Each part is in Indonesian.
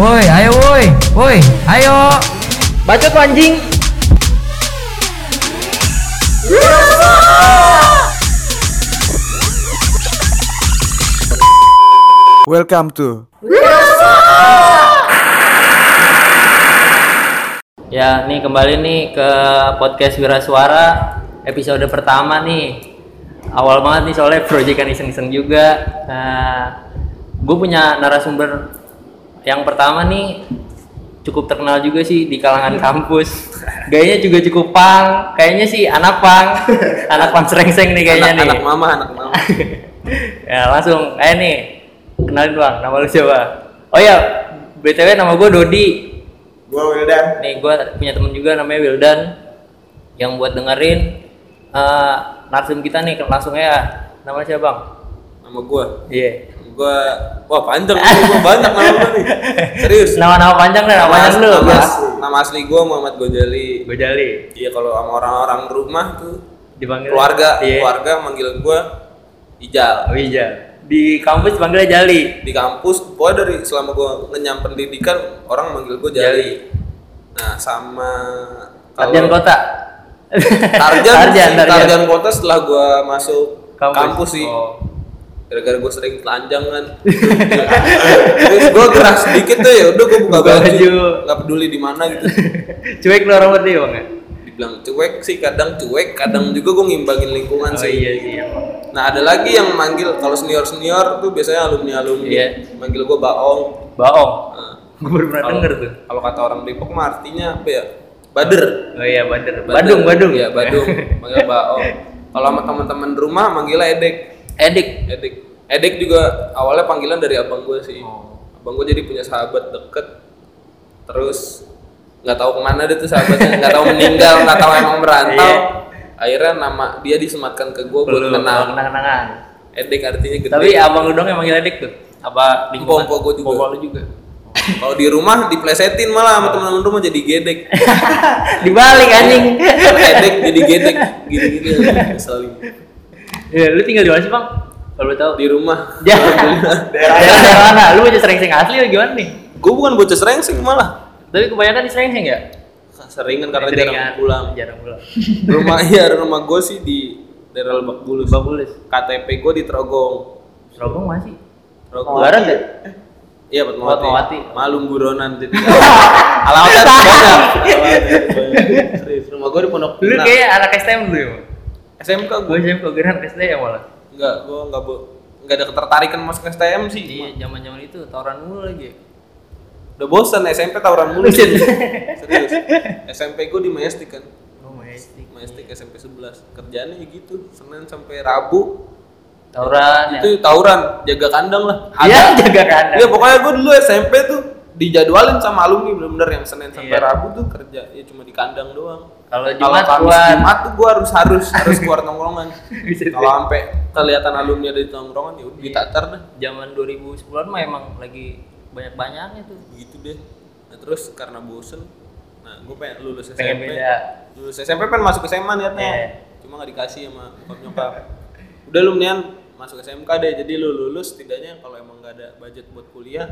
Woi, ayo woi. Woi, ayo. Bacot anjing. Welcome to Ya, nih kembali nih ke podcast Wira Suara episode pertama nih. Awal banget nih soalnya proyekan iseng-iseng juga. Nah, gue punya narasumber yang pertama nih cukup terkenal juga sih di kalangan kampus. Gayanya juga cukup pang. Kayaknya sih anak pang, anak pang serengseng nih kayaknya anak, nih. anak mama anak mama ya langsung, ayo nih kenalin bang, nama lu siapa? Oh ya, btw nama gue Dodi. gua Wildan Nih gue punya temen juga namanya Wildan yang buat dengerin eh narsum kita nih langsung ya nama siapa bang? nama gua Iya. Gua wah panjang nih gua banyak nama gua nih serius Nama-nama panjang deh, nama panjang lu. nama, nama asli gua Muhammad Gojali Gue jali. iya kalau sama orang-orang rumah tuh Dipanggil keluarga Iya. keluarga manggil gua Ijal Oh iya. Di kampus panggilnya Jali. di kampus pokoknya dari selama gua ngenyam pendidikan orang manggil gua Jali, nah sama Sarjan kota. Tarjan, Tarjan, Tarjan. Tarjan kota setelah gua masuk Kampus. kampus, sih Oh. Gara-gara gue sering telanjang kan terus gue gerah sedikit tuh ya udah gue buka baju nggak peduli di mana gitu Cuek lu orang berarti bang ya? dibilang cuek sih kadang cuek kadang juga gue ngimbangin lingkungan Oh sih iya sih emang. nah ada lagi yang manggil kalau senior senior tuh biasanya alumni alumni Iya. manggil gue baong Baong. Nah, Gue baru pernah denger tuh. kalau kata orang Depok mah artinya apa ya bader Oh iya Bader. Bader. Badung, Badung. Iya, Badung. Manggil Baong. Kalau sama teman-teman rumah manggilnya Edek. Edik. Edek. Edek juga awalnya panggilan dari abang gue sih. Oh. Abang gue jadi punya sahabat deket. Terus nggak tahu ke mana deh tuh sahabatnya, nggak tahu meninggal, nggak tahu emang merantau. Iya. Akhirnya nama dia disematkan ke gue buat kenal. kenang-kenangan. Edek artinya gede. Tapi abang lu dong yang manggil Edik tuh? Apa? Empok-empok gua juga. Empok lu juga. Kalau di rumah diplesetin malah sama teman-teman rumah jadi gedek. Dibalik anjing. Edek jadi gedek, gini-gini. Keselin. Ya, lu tinggal di mana sih, Bang? Kalau lu tahu. Di rumah. Ya. Daerah mana? Lu aja sering-sering asli atau gimana nih? Gue bukan bocah serengseng malah. Tapi kebanyakan di sering-sering ya? Seringan karena Seringan. jarang pulang. Jarang pulang. rumah iya rumah gue sih di daerah Lebak Bulus. Bagus. KTP gue di Trogong. Serobong masih. Trogong. Lebaran deh. Iya Fatmawati. Fatmawati. Malum buronan. Alamatnya tuh banyak. Alamatnya banyak. Serius. Rumah gue di Pondok Lu Pinang. kayak anak STM dulu ya? SMK Gue gue. STM kira anak STM malah. Enggak, gue enggak bu enggak ada ketertarikan masuk STM sih. Iya, zaman-zaman itu tawuran mulu lagi. Udah bosan SMP tawuran mulu. Buset. Serius. SMP gue di Majestic kan. Oh, majestic. Majestic SMP 11. Kerjaannya ya gitu, Senin sampai Rabu. Tawuran ya. Itu tawuran, jaga kandang lah. Iya, jaga kandang. Iya pokoknya gue dulu SMP tuh dijadwalin sama alumni bener-bener yang Senin sampai Iya. Rabu tuh kerja ya cuma di kandang doang. Kalau Jumat keluar. Jumat tuh gue harus harus harus keluar tongkrongan. Bisa Kalau sampai kelihatan alumni ada di tongkrongan ya udah ditatar dah. Zaman 2010-an mah emang lagi banyak-banyaknya tuh. Begitu deh. Nah terus karena bosen, nah gue pengen lulus Pengen SMP. beda. Lulus SMP pengen masuk SMA niatnya. Iya. Cuma nggak dikasih sama bokap nyokap. Udah lu mendingan masuk SMK deh. Jadi lu lulus setidaknya kalau emang nggak ada budget buat kuliah,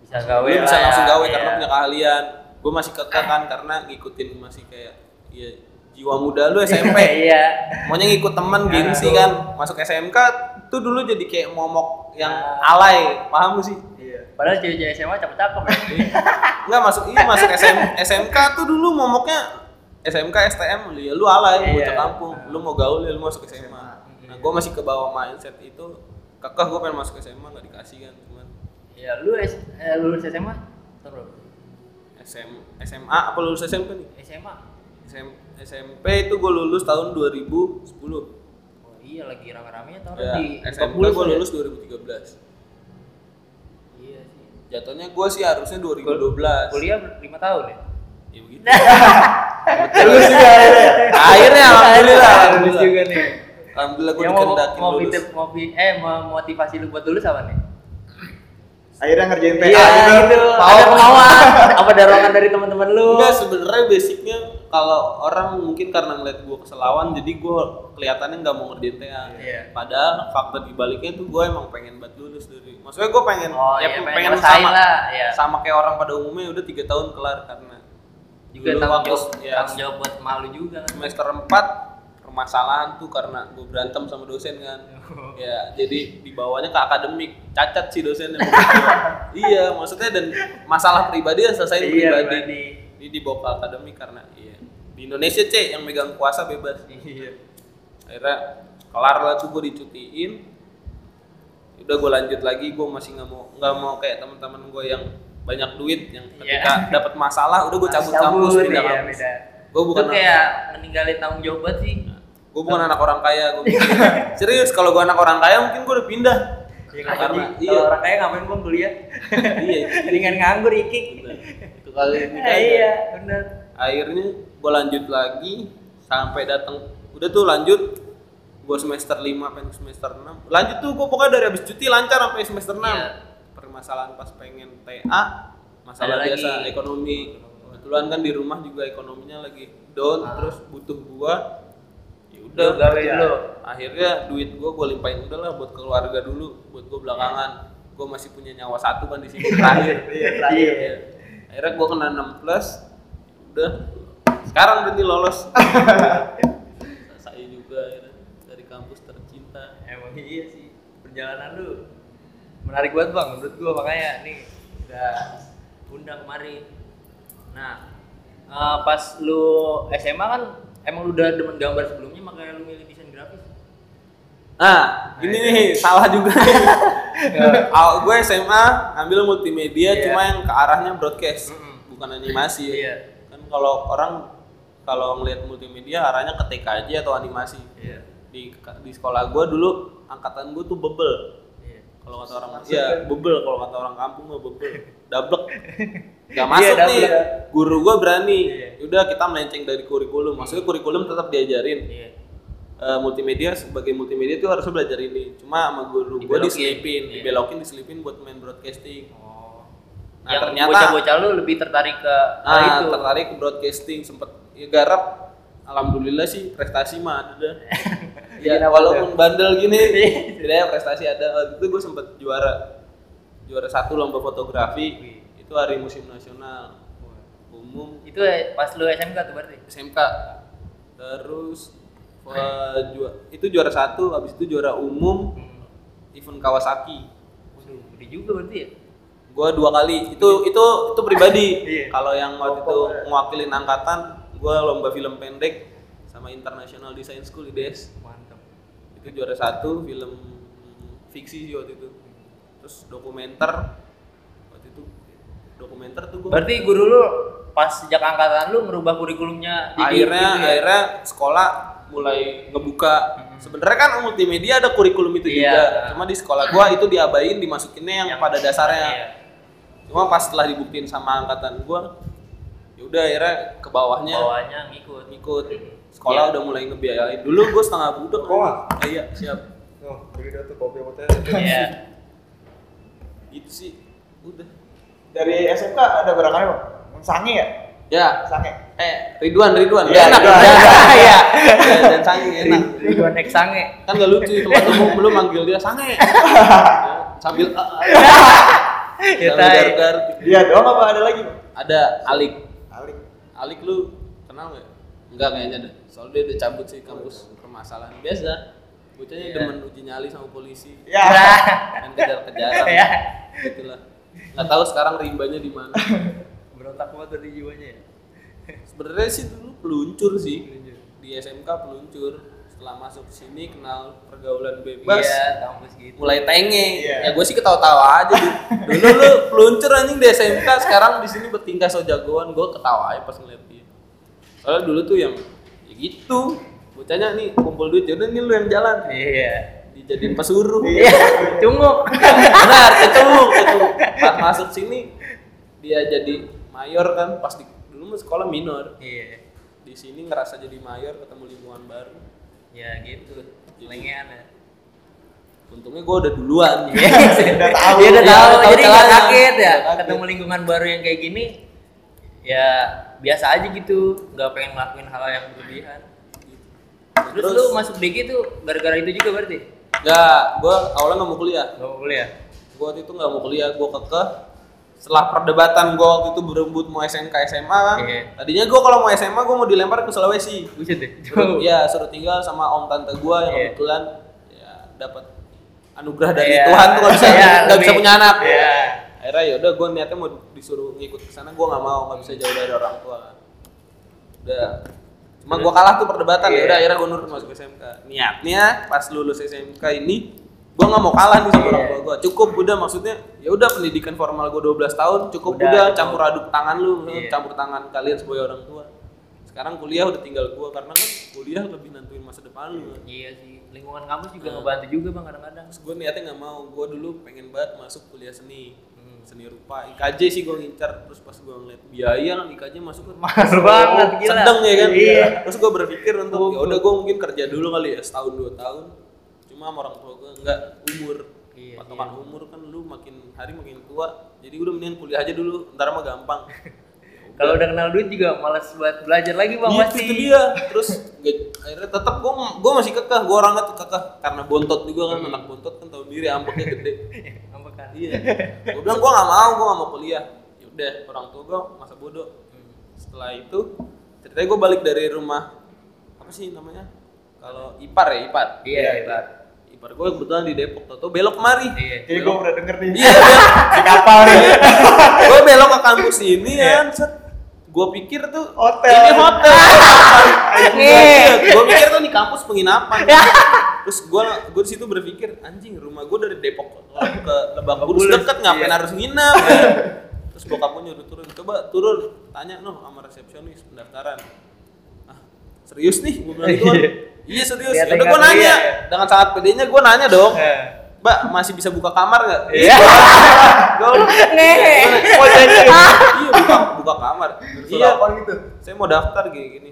Bisa gawe lu bisa ya. langsung gawe Iya. karena punya keahlian gue masih kekeh kan karena ngikutin masih kayak ya jiwa muda lu SMP Iya. maunya ngikut temen gengsi kan. Masuk SMK tuh dulu jadi kayak momok yang alay. Paham lu sih? Iya. Padahal cewek-cewek SMA cakep-cakep ya. Enggak masuk iya masuk SM, SMK tuh dulu momoknya SMK STM ya lu alay Iya. bocah kampung. Lu mau gaul ya lu masuk SMA nah gue masih ke bawah mindset itu kekeh gue pengen masuk SMA nggak dikasih kan cuman. Iya, lu eh, lulus SMA berapa? SM, SMA apa lulus SMP nih SMA. SM, SMP itu gue lulus tahun 2010 Oh iya lagi rame-ramenya tahun ya, di SMP gue ya? lulus 2013 Iya sih. jatuhnya gue sih harusnya 2012 Kuliah ber- lima tahun ya? ya begitu lulus juga akhirnya alhamdulillah Lulus juga nih. alhamdulillah gue mau mau lulus mau fi- eh mau motivasi lu buat lulus apa nih? Akhirnya ngerjain TA Iya gitu. gitu. Ada kemauan. Apa dorongan dari teman-teman lu? Enggak sebenarnya basicnya kalau orang mungkin karena ngeliat gue keselawan jadi gue kelihatannya nggak mau ngerjain TA. Iya. Padahal fakta di baliknya tuh gue emang pengen banget lulus dari. Maksudnya gue pengen Oh, ya iya, pengen pengen sama lah, iya. sama kayak orang pada umumnya udah tiga tahun kelar karena juga dulu tanggung waktu- jawab, ya, tanggung jawab buat malu juga kan. semester 4 permasalahan tuh karena gue berantem sama dosen kan ya jadi dibawanya ke akademik. Cacat sih dosennya. Iya maksudnya dan masalah pribadi ya selesai Iya, pribadi. pribadi. ini dibawa ke akademik karena iya. Di Indonesia cek yang megang kuasa bebas. Iya. akhirnya kelar lah tuh gue dicutiin. Udah gue lanjut lagi gue masih nggak mau nggak mau kayak teman-teman gue yang banyak duit yang ketika dapat masalah udah gue cabut kampus pindah iya, kampus. gue bukan Itu kayak meninggalin tanggung jawab sih. Gue bukan anak orang kaya gue serius kalau gue anak orang kaya mungkin gue udah pindah Ya, karena iya. iya orang kaya ngapain gua kuliah? iya Mendingan nganggur ikik. itu kali ini Nah, iya, benar. akhirnya gue lanjut lagi sampai datang udah tuh lanjut gue semester 5 sampai semester 6 lanjut tuh gue pokoknya dari habis cuti lancar sampai semester 6 Iya. permasalahan pas pengen TA masalah Ada biasa lagi. ekonomi kebetulan kan di rumah juga ekonominya lagi down Ah. terus butuh gua ya Udah gawe dulu. akhirnya duit gua gua limpahin udah lah buat keluarga dulu buat gua belakangan gua masih punya nyawa satu kan di sini terakhir Iya, terakhir. Iya. akhirnya gua kena 6 plus udah sekarang berarti lolos saya juga akhirnya dari kampus tercinta Emang iya sih. Perjalanan lu menarik banget bang menurut gua makanya nih udah undang kemari. Nah eh, pas lu SMA kan emang lu udah demen gambar sebelumnya makanya lu milih desain grafis. Nah, ini nih salah juga nih. Awal gue SMA ambil multimedia Iya. cuma yang ke arahnya broadcast, Mm-mm. bukan animasi. ya. Iya. Kan kalau orang kalau ngelihat multimedia arahnya ke TKJ atau animasi. Iya. Di di sekolah gue dulu angkatan gue tuh bebel. Iya. Kalau kata orang Iya, bebel kalau kata orang kampung mah bebel. Dablek. Gak Iya, masuk nih. dablek. Guru gue berani. Iya. Udah kita melenceng dari kurikulum. Maksudnya kurikulum tetap diajarin Iya. eh, multimedia sebagai multimedia tuh harusnya belajar ini cuma sama guru gue diselipin Iya. dibelokin diselipin buat main broadcasting Oh. Nah, yang ternyata- bocah-bocah lu lebih tertarik ke nah itu. tertarik ke broadcasting sempet ya garap alhamdulillah sih prestasi mah ada dah ya walaupun bandel gini tidak prestasi ada waktu itu gue sempet juara juara satu lomba fotografi itu hari musim nasional umum Itu eh, pas lu SMK tuh berarti. SMK terus eh, ju- itu juara satu habis itu juara umum Hmm. event Kawasaki Waduh, gede juga berarti ya. gua dua kali itu itu itu pribadi Iya. kalau yang waktu itu mewakilin angkatan gua lomba film pendek sama International Design School IDS Mantap. itu juara satu film fiksi sih waktu itu terus dokumenter waktu itu dokumenter tuh gua Berarti guru lu pas sejak angkatan lu merubah kurikulumnya jadi akhirnya gitu ya? akhirnya sekolah mulai ngebuka sebenarnya kan multimedia ada kurikulum itu Iya. juga cuma di sekolah gua itu diabain dimasukinnya yang, Yang- pada dasarnya Iya. cuma pas setelah dibuktiin sama angkatan gua ya udah akhirnya ke bawahnya Bawahnya ngikut. ikut sekolah Iya. udah mulai ngebiayain dulu gua setengah budek Kok? Ah, iya siap Oh, tuh kopi. Iya. itu sih udah Dari SMK ada barang apa? Bang? Sange ya? ya Sange. eh Ridwan Ridwan Iya, enak Ridwan. Iya. Ya, dan sange enak Ridwan X sange. kan gak lucu tempat umum lu manggil dia sange Ya, sambil ah, Ya. Dia doang apa ada lagi? Bang? ada Alik Alik. Alik lu kenal nggak enggak kayaknya deh soalnya dia udah cabut sih kampus permasalahan biasa bocahnya Iya. demen uji nyali sama polisi Ya. dan kejar-kejaran Ya. Gitulah. Nggak tahu sekarang rimbanya di mana. Berontak banget dari jiwanya ya. sebenarnya sih dulu peluncur sih. Di SMK peluncur. Setelah masuk sini kenal pergaulan bebas. Iya, gitu. mulai tenge. Iya. ya gue sih ketawa-tawa aja dulu. Dulu lu peluncur anjing di SMK sekarang di sini bertingkah so jagoan gue ketawa aja pas ngeliat dia. Soalnya dulu tuh yang ya gitu. Bocahnya nih kumpul duit yaudah nih lu yang jalan. Iya. Dijadiin pesuruh Iya, cunguk. benar itu itu pas masuk sini dia jadi mayor kan pas di dulu mah sekolah minor Iya. di sini ngerasa jadi mayor ketemu lingkungan baru Ya gitu. Lengean ya. untungnya gue udah duluan Iya, Udah tahu. Dia udah Iya, tahu, udah tahu jadi nggak kaget ya. Ketemu lingkungan baru yang kayak gini, ya biasa aja gitu. Nggak pengen ngelakuin hal yang berlebihan. Terus, Terus- lu masuk DG tuh gara-gara itu juga berarti? Nggak, gue awalnya nggak mau kuliah Gak mau kuliah? gue waktu itu nggak mau kuliah gue kekeh setelah perdebatan gue waktu itu berebut mau SMK SMA kan Iya. tadinya gue kalau mau SMA gue mau dilempar ke Sulawesi Buset deh. Iya, suruh tinggal sama om tante gua yang Iya. kebetulan ya dapat anugerah dari Iya. Tuhan tuh nggak bisa Iya, nggak bisa lebih- punya anak. Iya. Akhirnya ya udah gua niatnya mau disuruh ngikut ke sana, gua nggak mau, nggak bisa jauh dari orang tua. Udah. Cuma gua kalah tuh perdebatan, ya Iya. udah akhirnya gua nurut masuk SMK. Niatnya pas lulus SMK ini gua nggak mau kalah nih sama Iya. orang tua gua. Cukup udah maksudnya ya udah pendidikan formal gua 12 tahun, cukup Udah, udah, gitu. campur aduk tangan lu, Iya. campur tangan kalian sebagai orang tua sekarang kuliah udah tinggal gua karena kan kuliah lebih nentuin masa depan lu kan. Iya sih, lingkungan kampus juga Nah. ngebantu juga bang kadang-kadang. gue niatnya nggak mau gue dulu pengen banget masuk kuliah seni. Seni rupa IKJ sih gue ngincar terus pas gue ngeliat biaya kan IKJ masuk kan Mahal banget, gila. sedang ya kan Iya. terus gue berpikir untuk Oh, ya udah gue mungkin kerja dulu kali ya setahun dua tahun cuma sama orang tua gue nggak umur Iya, patokan umur kan lu makin hari makin tua jadi udah mendingan kuliah aja dulu ntar mah gampang Kalau udah kenal duit juga malas buat belajar lagi bang Iya, pasti. itu dia. Terus nggak- akhirnya tetap gue gue masih kekeh, gue orangnya tuh kekeh karena bontot juga kan anak bontot kan tahu diri ambeknya gede. Iya. Gue bilang gue nggak mau, gue nggak mau kuliah. Ya udah, orang tua gue masa bodoh. Setelah itu ceritanya gue balik dari rumah apa sih namanya? Kalau ipar ya ipar. Iya, ipar. Ipar gue kebetulan di Depok, tau belok kemari. Iya. Jadi gue udah denger nih. Iya, Di kapal nih. gue belok ke kampus ini kan. Gue pikir tuh Hotel. Ini hotel. Nih. gue pikir tuh di kampus penginapan. Terus gue gue di situ berpikir anjing rumah gue dari Depok ke Lebak Bulus deket ngapain iya. harus nginep. ya? Terus bokap gue nyuruh turun, coba turun, tanya noh sama resepsionis pendaftaran. Ah, serius nih gue bilang gitu kan. Iya serius. Ya udah gue nanya, dengan sangat pedenya gue nanya dong. Eh. Mbak masih bisa buka kamar nggak? Iya. Gue Ngehe. iya buka buka kamar. Iya. Iya. Gitu? Saya mau daftar gini gini.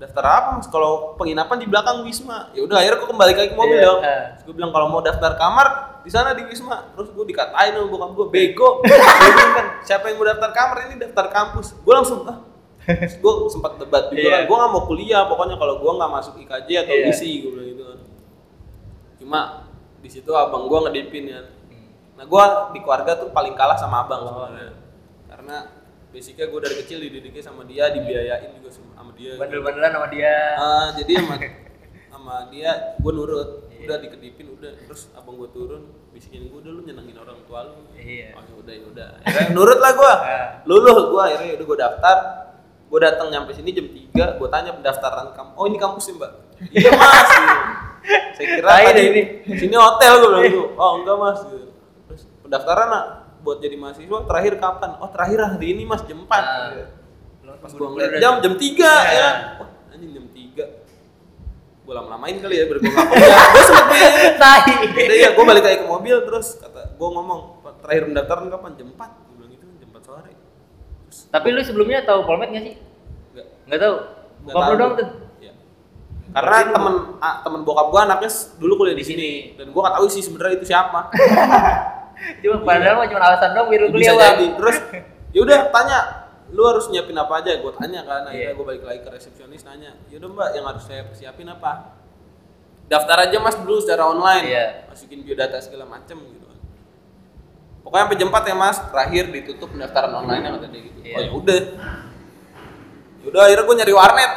"Ah, Daftar apa mas? Kalau penginapan di belakang Wisma. Ya udah akhirnya gue kembali lagi ke mobil Iya. dong. Terus gue bilang kalau mau daftar kamar di sana di Wisma. Terus gue dikatain sama bokap gue bego. Kan siapa yang mau daftar kamar ini daftar kampus. Gue langsung ah. gue sempat debat juga Iya. kan. Gue nggak mau kuliah pokoknya kalau gue nggak masuk IKJ atau Iya. ISI gue bilang gitu kan. Cuma di situ abang gue ngedipin ya. Nah gue di keluarga tuh paling kalah sama abang sebenarnya. Karena basicnya gue dari kecil dididiknya sama dia, dibiayain juga sama dia. Bandel-bandelan sama dia. Ah, jadi sama sama dia gue nurut. Udah dikedipin udah terus abang gue turun bisikin gue udah lu nyenengin orang tua lu. Iya. Oh ya udah ya udah. Akhirnya nurut lah gue. Ah. Luluh gue akhirnya udah gue daftar. Gue datang nyampe sini jam 3, gue tanya pendaftaran kamu. Oh ini kampus ya mbak? iya mas. gitu. Saya kira tadi ini. sini hotel gue bilang gitu. Oh enggak mas. Gitu. Terus pendaftaran nak buat jadi mahasiswa terakhir kapan? Oh terakhir hari ini mas jam 4 Nah. Pas gua ngeliat jam jam 3 ya Iya. wah anjing jam 3 gua lama-lamain kali ya nggak kuliah gua sempet Tai. udah ya gua balik lagi ke mobil terus kata gua ngomong "Pak, terakhir pendaftaran kapan jam 4 gua bilang gitu jam 4 sore terus Tapi lu sebelumnya tahu Polmed nggak sih? enggak Nggak tahu. Nggak Bokap lu tahu. dong tuh. Iya. karena temen ah, temen bokap gua anaknya dulu kuliah di sini dan gua nggak tahu sih sebenarnya itu siapa Cuma padahal mah cuma alasan dong biar lu bisa kuliah bang. jadi terus ya udah tanya lu harus nyiapin apa aja? Gue tanya kan akhirnya Iya. gue balik lagi ke resepsionis nanya yaudah mbak yang harus saya persiapin apa? Daftar aja mas dulu secara online. Iya. masukin biodata segala macem gitu. Pokoknya sampai jam 4 ya mas terakhir ditutup pendaftaran online yang kata dia gitu Iya. oh ya udah. Yaudah akhirnya gue nyari warnet.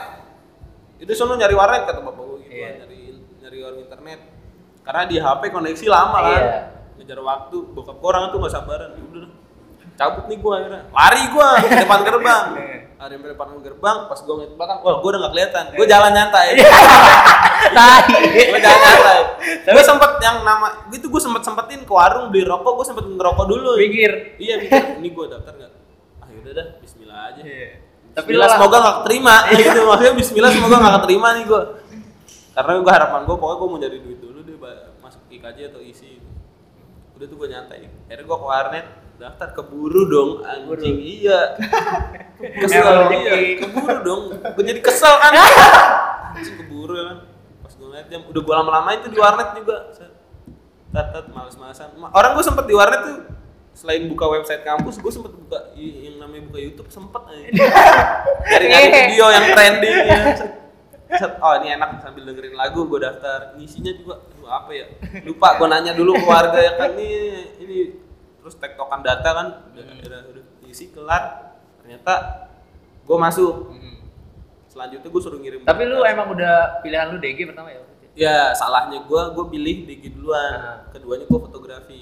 Itu sono nyari warnet kata bapak gue gitu Iya. nyari nyari warnet internet. Karena di HP koneksi lama kan. Iya. ngejar waktu. Bokap gue orang tuh gak sabaran. Ya udah cabut nih gue akhirnya. Lari gue ke depan gerbang. Lari sampai depan gerbang pas gue ngeliat ke belakang wah gue udah gak kelihatan. Gue jalan nyantai. Tai. gue jalan nyantai. Gue sempet yang nama gitu gue sempet sempetin ke warung beli rokok gue sempet ngerokok dulu. Mikir. iya mikir ini gue daftar gak ah yaudah dah Bismillah aja. Iya. tapi Bismillah, semoga gak keterima. Gitu maksudnya Bismillah semoga gak keterima nih gue karena gue harapan gue pokoknya gue mau nyari duit dulu deh masuk IKJ atau isi udah tuh gue nyantai. Akhirnya gue ke warnet daftar keburu dong anjing iya. Kesel iya. keburu dong gue jadi kesel kan. Anjing keburu ya kan. Pas gue ngeliat jam udah gue lama-lamain tuh di warnet juga. Set. tat tat males-malesan. Ma- orang gue sempet di warnet tuh selain buka website kampus gue sempet buka yang namanya buka YouTube sempet aja dari nyari video yang trending ya. Set, oh ini enak sambil dengerin lagu gue daftar. Isinya juga aduh, apa ya? Lupa gue nanya dulu ke warga ya kan ini ini terus tektokan data kan udah, udah, udah isi kelar ternyata gue masuk selanjutnya gue suruh ngirim Tapi lu emang udah pilihan lu DG pertama ya? ya salahnya gue gue pilih DG duluan Ah. keduanya gue fotografi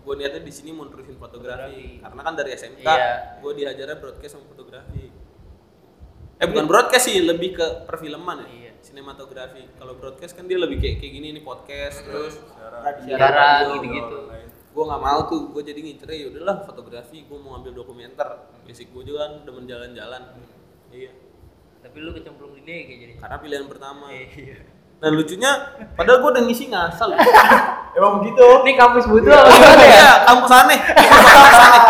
gue niatnya di sini mau terusin fotografi Fotografi. karena kan dari SMK Iya. gue diajarnya broadcast sama fotografi eh bukan broadcast sih lebih ke perfilman ya Iya. sinematografi kalau broadcast kan dia lebih kayak kayak gini nih podcast terus Siaran gitu-gitu. Gue nggak mau tuh gue jadi ngincernya ya udahlah fotografi gue mau ambil dokumenter basic gue juga kan demen jalan-jalan iya Tapi lu kecemplung di DG jadi. karena pilihan pertama Iya. nah lucunya padahal gue udah ngisi ngasal Emang begitu. Ini kampus butuh apa gimana ya? Iya, kampus aneh. Kampus aneh.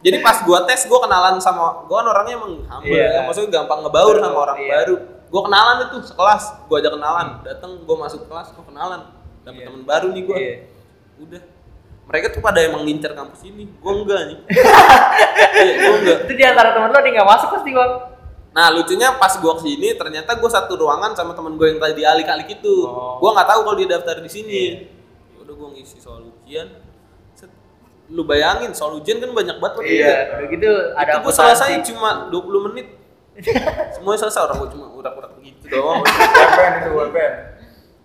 Jadi pas gua tes, gua kenalan sama gua kan orangnya emang humble Iya. ya, maksudnya gampang ngebaur sama orang Iya. baru. Gua kenalan itu sekelas, gua aja kenalan. Datang gua masuk kelas, gua kenalan. Dapet Iya. temen baru nih gua. Iya. Udah. Mereka tuh pada emang ngincer kampus ini, gua enggak nih. Iya, gua enggak. Itu di antara temen lu ada yang nggak masuk pasti bang. Nah lucunya pas gua ke sini ternyata gua satu ruangan sama temen gue yang tadi alik-alik itu. Oh. Gua nggak tahu kalau dia daftar di sini. Iya. Ya udah gua ngisi soal ujian. Set. Lu bayangin soal ujian kan banyak banget waktu Iya. Udah gitu ada Itu akuntansi. selesai cuma 20 menit. Semuanya selesai orang gua cuma urak-urak begitu doang. Itu.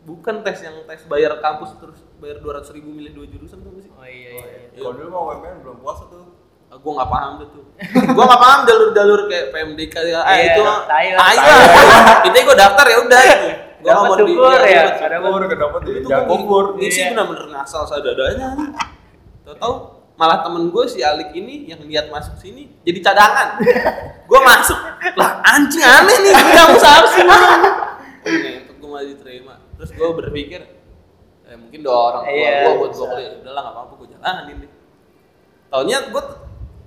Bukan tes yang tes bayar kampus terus bayar 200 ribu milih dua jurusan tuh sih? Oh iya iya. iya. Kalau dulu mau webben belum puasa tuh. Ah, gua nggak paham deh tuh. gua nggak paham jalur-jalur kayak PMDK ya. Ah Iya, itu tai lah. tai. Intinya gua daftar ya udah gitu. Gua nggak Dapat mau di- iya, ya. dapat Ada Gue udah kedapet di Itu pur. ngisi Iya. bener-bener ngasal sadadanya. Tahu-tahu malah temen gue si Alik ini yang lihat masuk sini jadi cadangan. gue masuk lah anjing aneh nih kamu seharus sih. Untuk gue malah diterima. Terus gue berpikir eh, mungkin doa orang tua Iya, gue buat gue kuliah. Udahlah nggak apa-apa gue jalanin deh. Taunya gue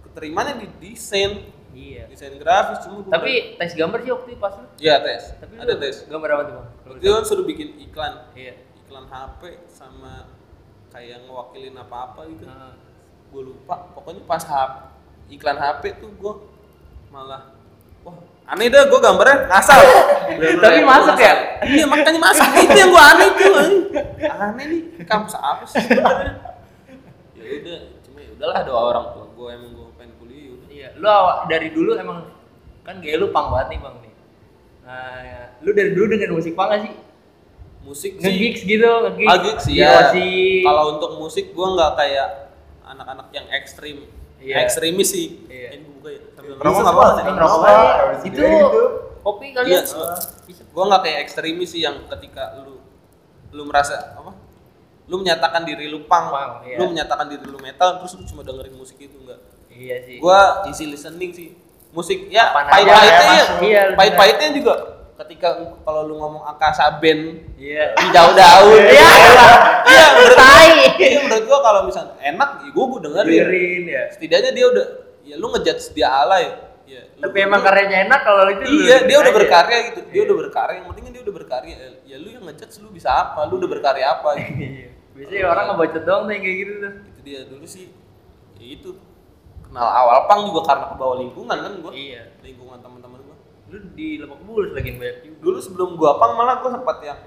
keterimanya di desain, Iya. desain grafis cuma Tapi tes gambar sih waktu itu pas lu. Iya tes, Tapi ada tes. Gambar apa tuh bang? Waktu itu kan suruh bikin iklan, Iya. iklan HP sama kayak ngewakilin apa-apa gitu. Nah, gue lupa pokoknya pas HP iklan HP tuh gue malah wah aneh dah gue gambarnya ngasal Tapi kayak masuk ya? iya makanya masuk itu yang gue aneh tuh aneh. aneh nih kampus apa sih sebenarnya ya udah cuma ya udahlah doa orang tua gue emang gue pengen kuliah ya udah Iya. Lu awal dari dulu emang kan gaya lu pang banget nih bang nih. Nah, lu dari dulu dengan musik pang gak sih? musik sih Nge-gigs gitu. Ah, gigs, iya. Osi. kalau untuk musik gue nggak kayak anak-anak yang ekstrim Iya. ekstremis sih Iya. ini buka ya nggak. Ini rokok Apa? Habis Itu kopi Iya, kali ya? Bisa. Gua nggak kayak ekstremis sih yang ketika lu lu merasa apa? Lu menyatakan diri lu punk, Punk, iya. lu menyatakan diri lu metal, terus lu cuma dengerin musik itu enggak. Iya sih. Gua easy listening sih. Musik ya pahit-pahitnya ya. Iya, pahit-pahitnya juga ketika kalau lu ngomong Akasa band Iya. di daun-daun Iya. iya menurut gua, Tai. iya menurut gua kalau misalnya enak ya gua gua dengerin Dengerin ya. setidaknya dia udah ya lu ngejudge dia alay ya lu- Tapi emang lu- karyanya enak kalau itu lu Iya, dia udah berkarya gitu. Dia Iya. udah berkarya. Yang penting dia udah berkarya. Ya lu yang ngejudge lu bisa apa? Lu udah berkarya apa? Gitu. Iya. Biasanya orang ngebacot doang tuh yang kayak gitu tuh. itu dia dulu sih. Ya itu kenal awal pang juga karena ke bawah lingkungan kan gua. Iya. Lingkungan teman-teman gua. Lu di Lebak Bulus lagi banyak juga. Dulu sebelum gua pang malah gua sempat yang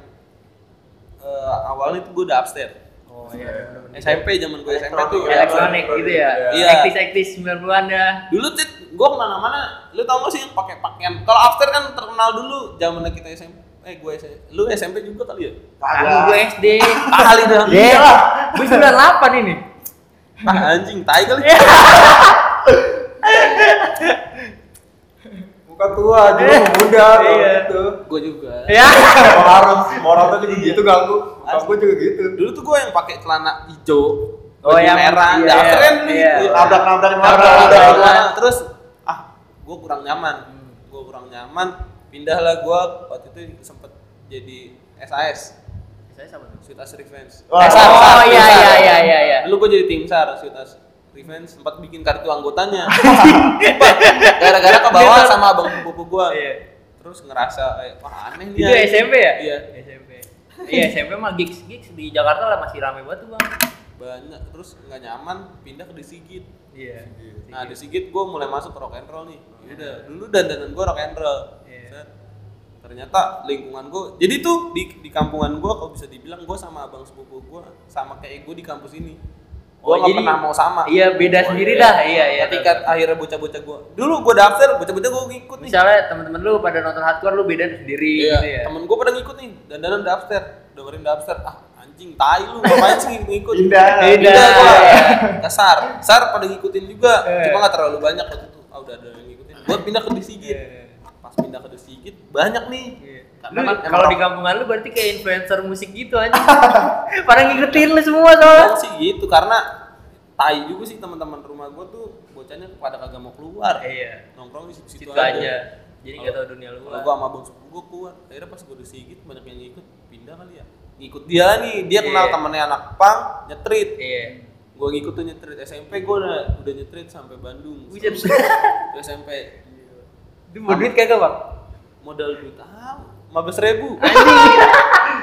eh, awalnya itu gua udah upstairs. Oh iya. SMP zaman gua SMP tuh. Elektronik gitu ya. Iya. Aktis-aktis 90-an dah. Dulu tit gua ke mana-mana. Lu tau gak sih yang pakai pakaian? Kalau upstairs kan terkenal dulu zaman kita SMP. Eh gue SMP. Lu SMP juga kali ya? Aku gue SD. Kali dah. Iya. Gue 98 ini. Ah, anjing, tai kali. Bukan tua, dulu muda Iya. gitu. gue juga. Ya. Mau harus, mau orang tuh juga gitu ganggu. Ganggu juga gitu. Dulu tuh gue yang pakai celana hijau, Oh, baju yang- merah, iya, iya. keren nih. Iya. Nabrak-nabrakin Nabrak- nabrak- nabrak. Terus ah, gue kurang nyaman. Gue kurang nyaman. Pindahlah gue waktu itu sempet jadi SAS, Saya sama tuh. Sweet As Revenge. Wah. Eh, Oh iya iya iya iya iya. Dulu gue jadi tim SAR, Sweet As Revenge, sempat bikin kartu anggotanya. Gara-gara ke bawah sama abang sepupu gue. Iya. Terus ngerasa, eh, wah aneh nih. Itu ya. SMP ya? Iya. SMP. Iya SMP mah gigs gigs di Jakarta lah masih rame banget tuh bang. banyak terus nggak nyaman pindah ke Disigit Iya. nah di Sigit gue mulai masuk ke rock and roll nih udah dulu dandanan gue rock and roll Iya. Set. ternyata lingkungan gue jadi tuh di di kampungan gue kalau bisa dibilang gue sama abang sepupu gue sama kayak gue di kampus ini gue Oh, nggak jadi- pernah mau sama Iya beda Oh, sendiri iya. dah. Iya iya. ketika akhirnya bocah-bocah gue dulu gue daftar bocah-bocah gue ngikut nih misalnya temen-temen lu pada nonton hardcore lu beda sendiri iya gitu ya. temen gue pada ngikut nih dandanan daftar dengerin daftar ah anjing tai lu ngapain sih ngikut Pindah. Pindah. pindah gua ke SAR SAR pada ngikutin juga Eh. cuma nggak terlalu banyak waktu itu ah udah ada yang ngikutin gue pindah ke Disigit Iya. pas pindah ke Disigit banyak nih Iya. Tapi kalau di kampungan lu berarti kayak influencer musik gitu aja. Pada ngikutin lu semua soalnya. Iya, sih gitu karena tai juga sih teman-teman rumah gua tuh bocahnya pada kagak mau keluar. Iya. Nongkrong di situ, situ aja. aja. Jadi gak tahu dunia luar. Kalau gua sama bokap gua kuat, Akhirnya pas gua udah gitu, banyak yang ngikut pindah kali ya. Ngikut dia nih, dia iya. kenal yeah. temennya anak pang nyetrit. Iya. Gua ngikut tuh nyetrit SMP gua udah, udah nyetrit sampai Bandung. Wih, SMP. Itu mau duit kagak, Bang? Modal duit tahu 15 ribu.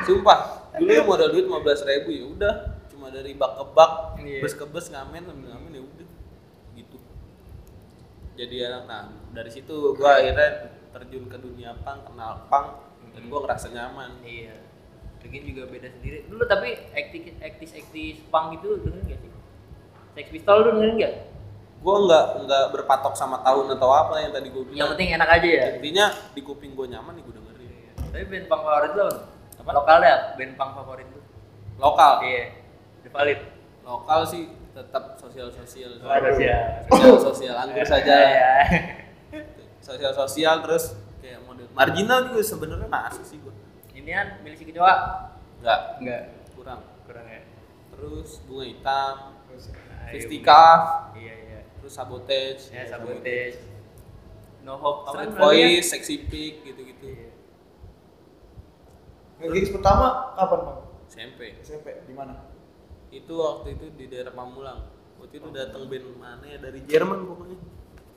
Sumpah dulu yang modal duit 15 ribu ya udah. Cuma dari bak iya. ke bak yeah. bus ke bus ngamen ngamen ngamen ya udah. Gitu. Jadi anak nah dari situ gua akhirnya terjun ke dunia pang kenal pang dan gue hmm. ngerasa nyaman. Iya. Mungkin juga beda sendiri. Dulu tapi aktis aktis aktis pang gitu dengerin gak sih? Sex Pistol lu dengerin gak? Gue nggak nggak berpatok sama tahun atau apa yang tadi gue bilang. Yang penting enak aja ya. Intinya di kuping gue nyaman ya nih gue tapi band punk favorit lu apa? Lokal ya, band punk favorit lu. lokal Iya. The Valid. lokal sih tetap sosial sosial Ada sih ya. sosial sosial anggur saja Iya. sosial sosial terus kayak model marginal juga sebenarnya masuk sih gua Inian milisi kecoa? nggak Enggak. kurang Kurang ya. terus bunga hitam iya, Fistikaf Iya iya. terus sabotage Ya sabotage. No hope. street voice sexy pick gitu Iya. Gigs pertama kapan bang? SMP SMP di mana? itu waktu itu di daerah Pamulang waktu itu datang band mana ya dari Jerman pokoknya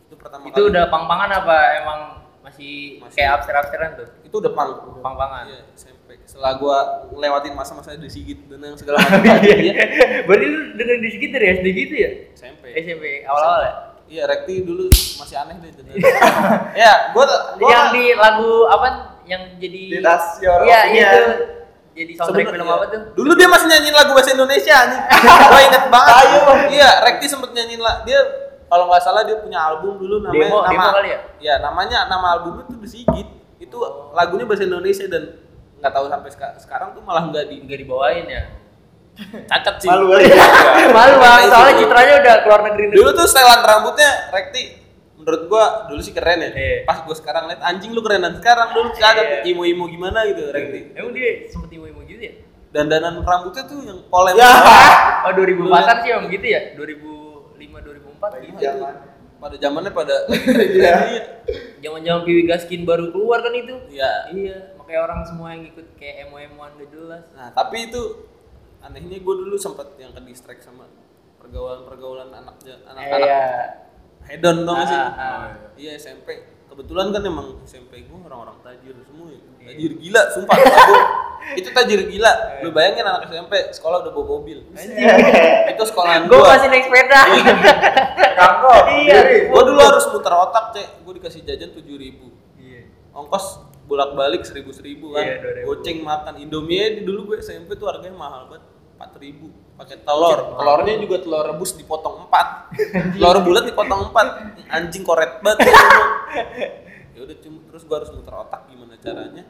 itu pertama Itu kali. udah pang-pangan apa emang masih, Masih. kayak abster-absteran tuh? itu udah pang Pang-pangan. iya SMP setelah gua ngelewatin masa-masa di Sigit dan yang segala macam iya Berarti lu dengerin di sekitar ya SD gitu ya? SMP SMP awal-awal ya? iya Rekti dulu masih aneh deh ya gua gua yang di lagu apa yang jadi Di Tas Your Iya, Opinion. itu. Jadi soundtrack Sebenernya, film iya. apa tuh? Dulu dia masih nyanyiin lagu bahasa Indonesia nih. Gua inget banget. Ayo. Iya, Rekti sempet nyanyiin lah. Dia kalau nggak salah dia punya album dulu namanya Demo- nama demo kali ya? Iya, namanya nama albumnya tuh The Sigit. Itu lagunya bahasa Indonesia dan nggak tahu sampai seka- sekarang tuh malah nggak di Enggak dibawain ya. cacat sih. Malu kali. Malu bang, Iya, soalnya citranya udah keluar negeri Dulu tuh setelan rambutnya Rekti menurut gua dulu sih keren ya. Iya. Pas gua sekarang lihat anjing lu kerenan sekarang dulu cacat Iya. imo-imo gimana gitu Rekti. Emang dia sempet imo-imo gitu ya? Dandanan rambutnya tuh yang polem. Ya. Oh 2004-an sih emang gitu ya? 2005 2004 gitu. Jangan. Pada zamannya pada keren-kerennya. Jangan-jangan Piwi Gaskin baru keluar kan itu? Iya. Iya, makanya orang semua yang ikut kayak emo-emoan gak jelas. Nah, tapi itu anehnya gue dulu sempat yang ke distract sama pergaulan-pergaulan anaknya anak-anak Iya. Hedon dong sih. Ah, ah. Iya SMP. Kebetulan kan emang SMP gue orang-orang tajir semua ya. Iya. Tajir gila, sumpah. Gua- itu tajir gila. Lu bayangin anak SMP sekolah udah bawa mobil. itu sekolahan Gue gue. masih naik sepeda. Kangkot. Iya. Gue dulu harus muter otak, Cek. Gue dikasih jajan 7000 ribu. Iya. Ongkos bolak-balik seribu seribu kan. Iya, 2000. Goceng makan Indomie dulu gue SMP tuh harganya mahal banget. Empat ribu pakai telur. Telurnya juga telur rebus dipotong empat. telur bulat dipotong empat. Anjing koret banget. ya udah cuma terus gue harus muter otak gimana caranya.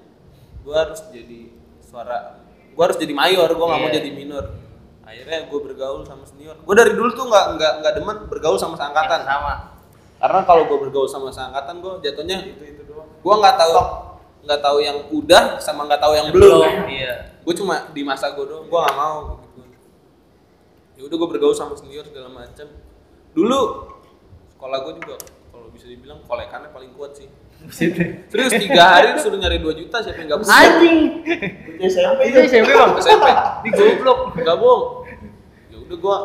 Gue harus jadi suara. Gue harus jadi mayor. Gue nggak mau Iya. jadi minor. Akhirnya gue bergaul sama senior. Gue dari dulu tuh nggak nggak nggak demen bergaul sama seangkatan. Sama. Karena kalau gue bergaul sama seangkatan gue jatuhnya Itu itu doang. gue nggak tahu nggak tahu yang udah sama nggak tahu yang belum Iya. Gue cuma di masa gue doang. Gue nggak mau. Gitu ya udah gue bergaul sama senior segala macam dulu sekolah gue juga kalau bisa dibilang kolekannya paling kuat sih. Serius tiga hari suruh nyari 2 juta siapa yang nggak bisa Anjing. Itu SMP. Itu SMP bang. SMP. Di goblok. nggak bohong. Ya udah gue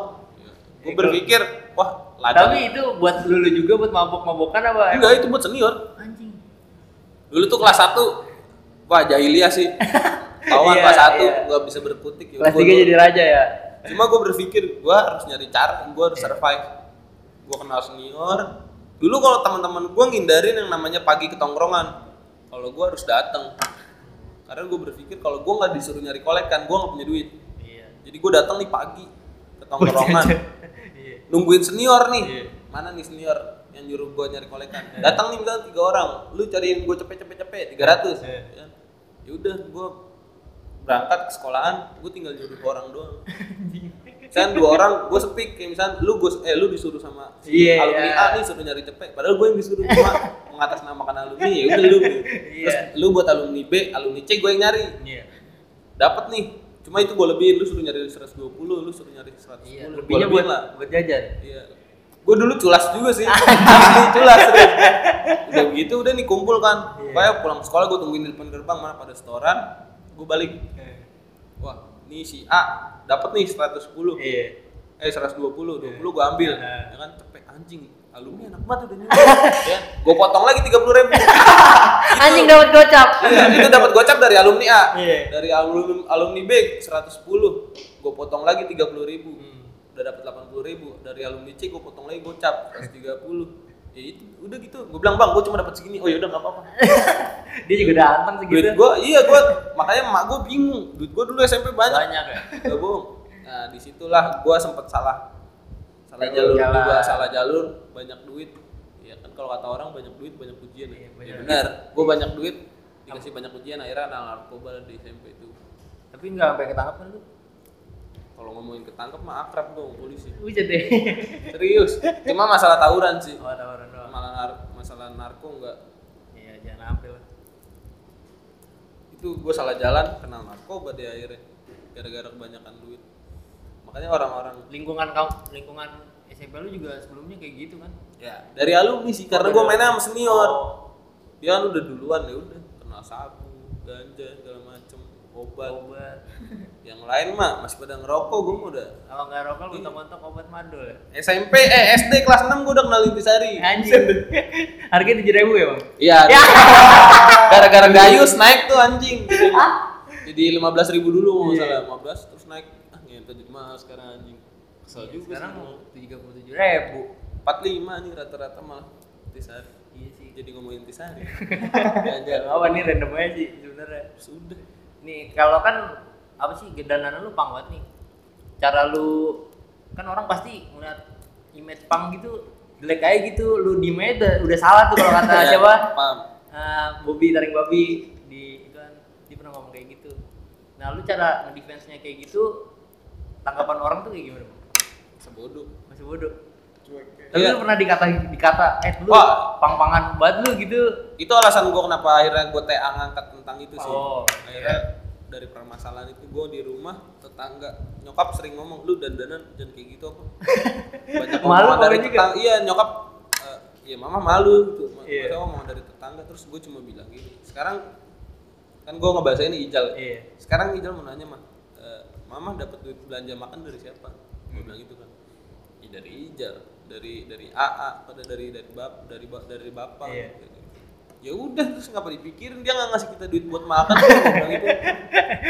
gue berpikir wah ladang Tapi itu buat lulu juga buat mabok-mabokan apa? enggak itu buat senior. Anjing. dulu tuh kelas 1 wah jahiliyah sih Tahuan Iya, kelas satu iya. gua bisa berkutik ya Kelas gua 3 dulu. jadi raja ya. Cuma gue berpikir gue harus nyari cara, gue harus Iya. survive. Gue kenal senior. Dulu kalau teman-teman gue ngindarin yang namanya pagi ketongkrongan. Kalau gue harus datang. Karena gue berpikir kalau gue nggak disuruh nyari kolek kan, gue nggak punya duit. Iya. Jadi gue datang nih pagi ke tongkrongan, Iya. nungguin senior nih. Iya. Mana nih senior yang nyuruh gue nyari kolekan? Datang nih misalnya tiga orang, lu cariin gue cepet cepet cepet tiga ratus. Iya. Ya udah gue berangkat ke sekolahan, gue tinggal nyuruh orang doang. Misalnya dua orang, gue speak kayak misalnya lu gue eh lu disuruh sama si Iya, alumni iya. A nih suruh nyari cepet, padahal gue yang disuruh cuma mengatasnamakan alumni ya udah lu. Terus Iya. lu buat alumni B, alumni C gue yang nyari. Iya. Dapat nih. Cuma itu gue lebihin, lu suruh nyari 120, lu suruh nyari 110. Iya, Gua lebihnya lebihin buat buat jajan. Iya. Gue dulu culas juga sih. Asli culas. serius. Udah begitu udah nih kumpul kan. Iya. Pokoknya pulang sekolah gue tungguin di depan gerbang mana pada setoran. Gue balik. Wah, ini si A dapat nih 110. Iya. Eh 120, 20 gue ambil. Iya. Ya kan cepet anjing. Alumni enak banget udah nyuruh. ya, gue potong lagi 30 ribu. Anjing dapat gocap. Iya, itu dapat gocap dari alumni A. Iya. Dari alumni alumni B 110. Gue potong lagi 30 ribu. Hmm. Udah dapat 80 ribu. Dari alumni C gue potong lagi gocap 130. Ya itu udah gitu. Gue bilang bang, gue cuma dapat segini. Oh ya udah nggak apa-apa. Dia juga udah anteng segitu. Duit gue, iya gue makanya emak gue bingung. Duit gue dulu SMP banyak. banyak ya. Gak bohong. Nah di situlah gue sempet salah. Salah Salah jalur jalan. juga, salah jalur, banyak duit. Ya kan kalau kata orang banyak duit banyak ujian ya. Iya, Ya benar. benar. Gue banyak duit dikasih banyak ujian akhirnya anak narkoba di SMP itu. Tapi nggak sampai ketangkap kan lu? Kalau ngomongin ketangkep mah akrab dong polisi. Bisa deh. Serius. Cuma masalah tawuran sih. Oh, tawaran doang. Malah nar- masalah narko enggak. Iya, jangan ambil. Itu gue salah jalan kenal narkoba di akhirnya. Gara-gara kebanyakan duit. Makanya orang-orang Lingkungan kamu, lingkungan SMP lu juga sebelumnya kayak gitu kan? ya dari alumni sih karena Oh, gue dari mainnya sama senior. Oh. Dia kan udah duluan ya udah kenal sabu, ganja segala macem, obat. Obat. Yang lain mah masih pada ngerokok gue mah udah Kalau nggak rokok mentok-mentok obat mandul ya? SMP eh SD kelas 6 gue udah kenal Intisari. Anjing. Harganya tujuh ribu ya bang? Iya. Gara-gara gayus naik tuh anjing. Jadi, jadi lima belas ribu dulu nggak Iya. salah, 15 terus naik. Ah ngentot jadi mahal sekarang anjing. Kesel juga Sekarang tiga puluh tujuh ribu. 45 nih rata-rata malah Intisari. Iya sih. Jadi ngomongin Intisari. Jangan apa nih random aja sih sebenarnya. Sudah. Nih kalau kan apa sih gedanan lu pang banget nih. Cara lu kan orang pasti ngeliat image pang gitu jelek aja gitu. Lu di udah, udah salah tuh kalau kata Ya, siapa? Paham. Eh, Bobby taring babi di itu kan dia pernah ngomong kayak gitu. Nah, lu cara ngedefense-nya kayak gitu tanggapan orang tuh kayak gimana? Bang? Sebodoh. Masih bodoh. Cuek. Tapi Iya. lu pernah dikata dikata eh lu Wah. pang-pangan banget lu gitu. Itu alasan gue kenapa akhirnya gue TA ngangkat tentang itu sih. Oh, akhirnya dari permasalahan itu gue di rumah tetangga nyokap sering ngomong lu dandanan jangan kayak gitu apa. Banyak Malu dari tetangga. Iya nyokap eh, iya mama malu gitu. Iya. Maksudnya omongan dari tetangga terus gue cuma bilang gini. Sekarang kan gue ngebahasain ini Ijal. Iya. Sekarang Ijal mau nanya mah, eh, mama dapat duit belanja makan dari siapa? Gue bilang gitu kan. Ya dari Ijal, dari dari AA, pada dari dari bap dari dari bapak. Iya. Ya udah terus ngapa dipikirin dia nggak ngasih kita duit buat makan gitu.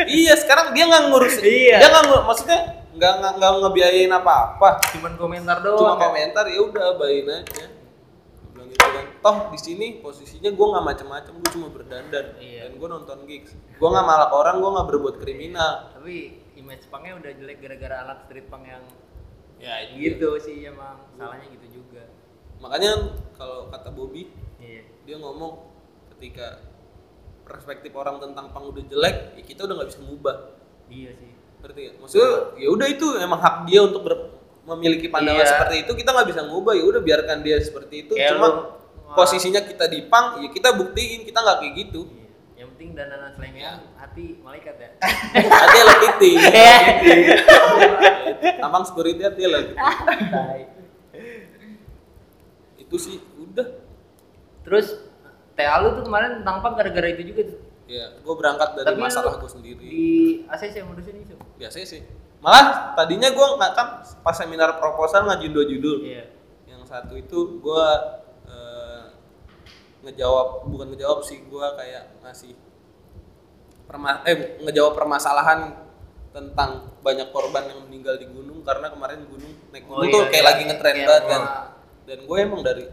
Iya sekarang dia nggak ngurus, Iya. dia nggak ngurus, maksudnya nggak nggak nggak ngebiayain apa-apa. Cuman komentar doang. Cuma komentar ya udah bayin aja. Bilang gitu kan. Toh di sini posisinya gue nggak macem-macem, gue cuma berdandan Iya. dan gue nonton gigs. Gue nggak malak orang, gue nggak berbuat kriminal. Tapi image pangnya udah jelek gara-gara alat street punk yang Ya gitu sih emang salahnya gitu juga. Makanya kalau kata Bobby, Iya. Dia ngomong ketika perspektif orang tentang pang udah jelek, ya kita udah nggak bisa ngubah. Iya sih. Ngerti gak? Maksudnya ya udah itu emang hak dia untuk ber- memiliki pandangan Iya. seperti itu, kita nggak bisa ngubah. Ya udah biarkan dia seperti itu. Kayak Cuma lu- posisinya kita di pang, ya kita buktiin kita nggak kayak gitu. Iya. Yang penting dandanan selengean hati malaikat ya. Hati lo titik. Iya. Tampang security hati lo. Itu sih udah. Terus TA lu tuh kemarin tentang punk gara-gara itu juga tuh. Ya, gue berangkat dari Tapi masalah gue sendiri. Di ACC ngurusin itu. Biasa sih. Malah tadinya gue nggak kan pas seminar proposal ngajuin dua judul. Iya. Yang satu itu gue eh, ngejawab bukan ngejawab sih gue kayak ngasih perma eh ngejawab permasalahan tentang banyak korban yang meninggal di gunung karena kemarin gunung naik Oh gunung iya, tuh kayak iya. lagi ngetren Iya, banget kan. gua- Dan gue emang dari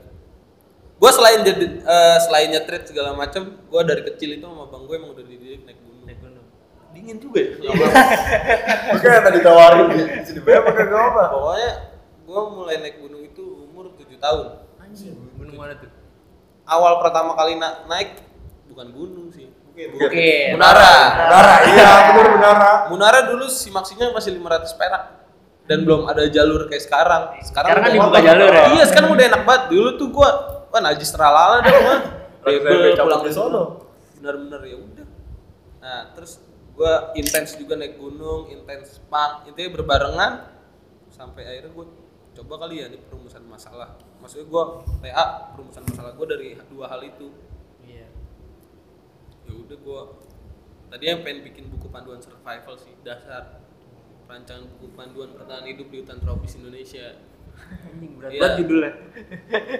gue selain jadi eh, selain nyetrit segala macem gue dari kecil itu sama bang gue emang udah dididik naik gunung. Naik gunung. Dingin juga ya. Oke, tadi tawarin di sini bayar pakai gak apa? Pokoknya gue mulai naik gunung itu umur 7 tahun. Anjing, gunung mana tuh? Awal pertama kali na- naik bukan gunung sih. Oke. Munara. Benara, iya bener benara. Munara dulu simaksinya masih 500 perak dan belum ada jalur kayak sekarang. Sekarang, Sekarang kan udah- dibuka jalur ya? Iya, sekarang udah enak banget. Dulu tuh gua wah najis teralala deh gua. Bebel pulang di ke sono. Bener-bener ya udah. Nah, terus gua intens juga naik gunung, intens punk, intinya berbarengan sampai akhirnya gua coba kali ya nih perumusan masalah. Maksudnya gua TA perumusan masalah gua dari dua hal itu Iya. ya udah gua tadi yang pengen bikin buku panduan survival sih dasar rancangan buku panduan bertahan hidup di hutan tropis Indonesia Anjing berat Iya. banget judulnya.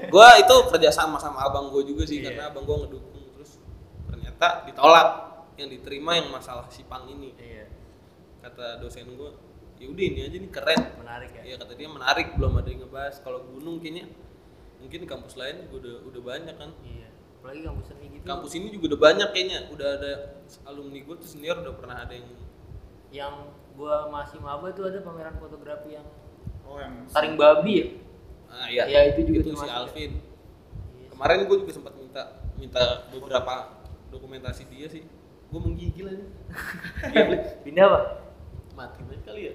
gua itu kerja sama sama abang gua juga sih Iya. karena abang gua ngedukung terus ternyata ditolak yang diterima yang masalah sipang ini Iya. kata dosen gua ya udah ini aja nih keren Menarik ya. ya kata dia menarik belum ada yang ngebahas kalau gunung kayaknya mungkin kampus lain juga udah udah banyak kan Iya. Apalagi kampus seni gitu. kampus ini juga udah banyak kayaknya udah ada alumni gua tuh senior udah pernah ada yang yang gua masih maba tuh ada pameran fotografi yang Oh yang taring babi ya. ah iya Iya, itu juga itu si termasuk. Alvin Iya. kemarin gue juga sempat minta minta beberapa dokumentasi dia sih gue menggigil aja. Pindah apa? mati banget kali ya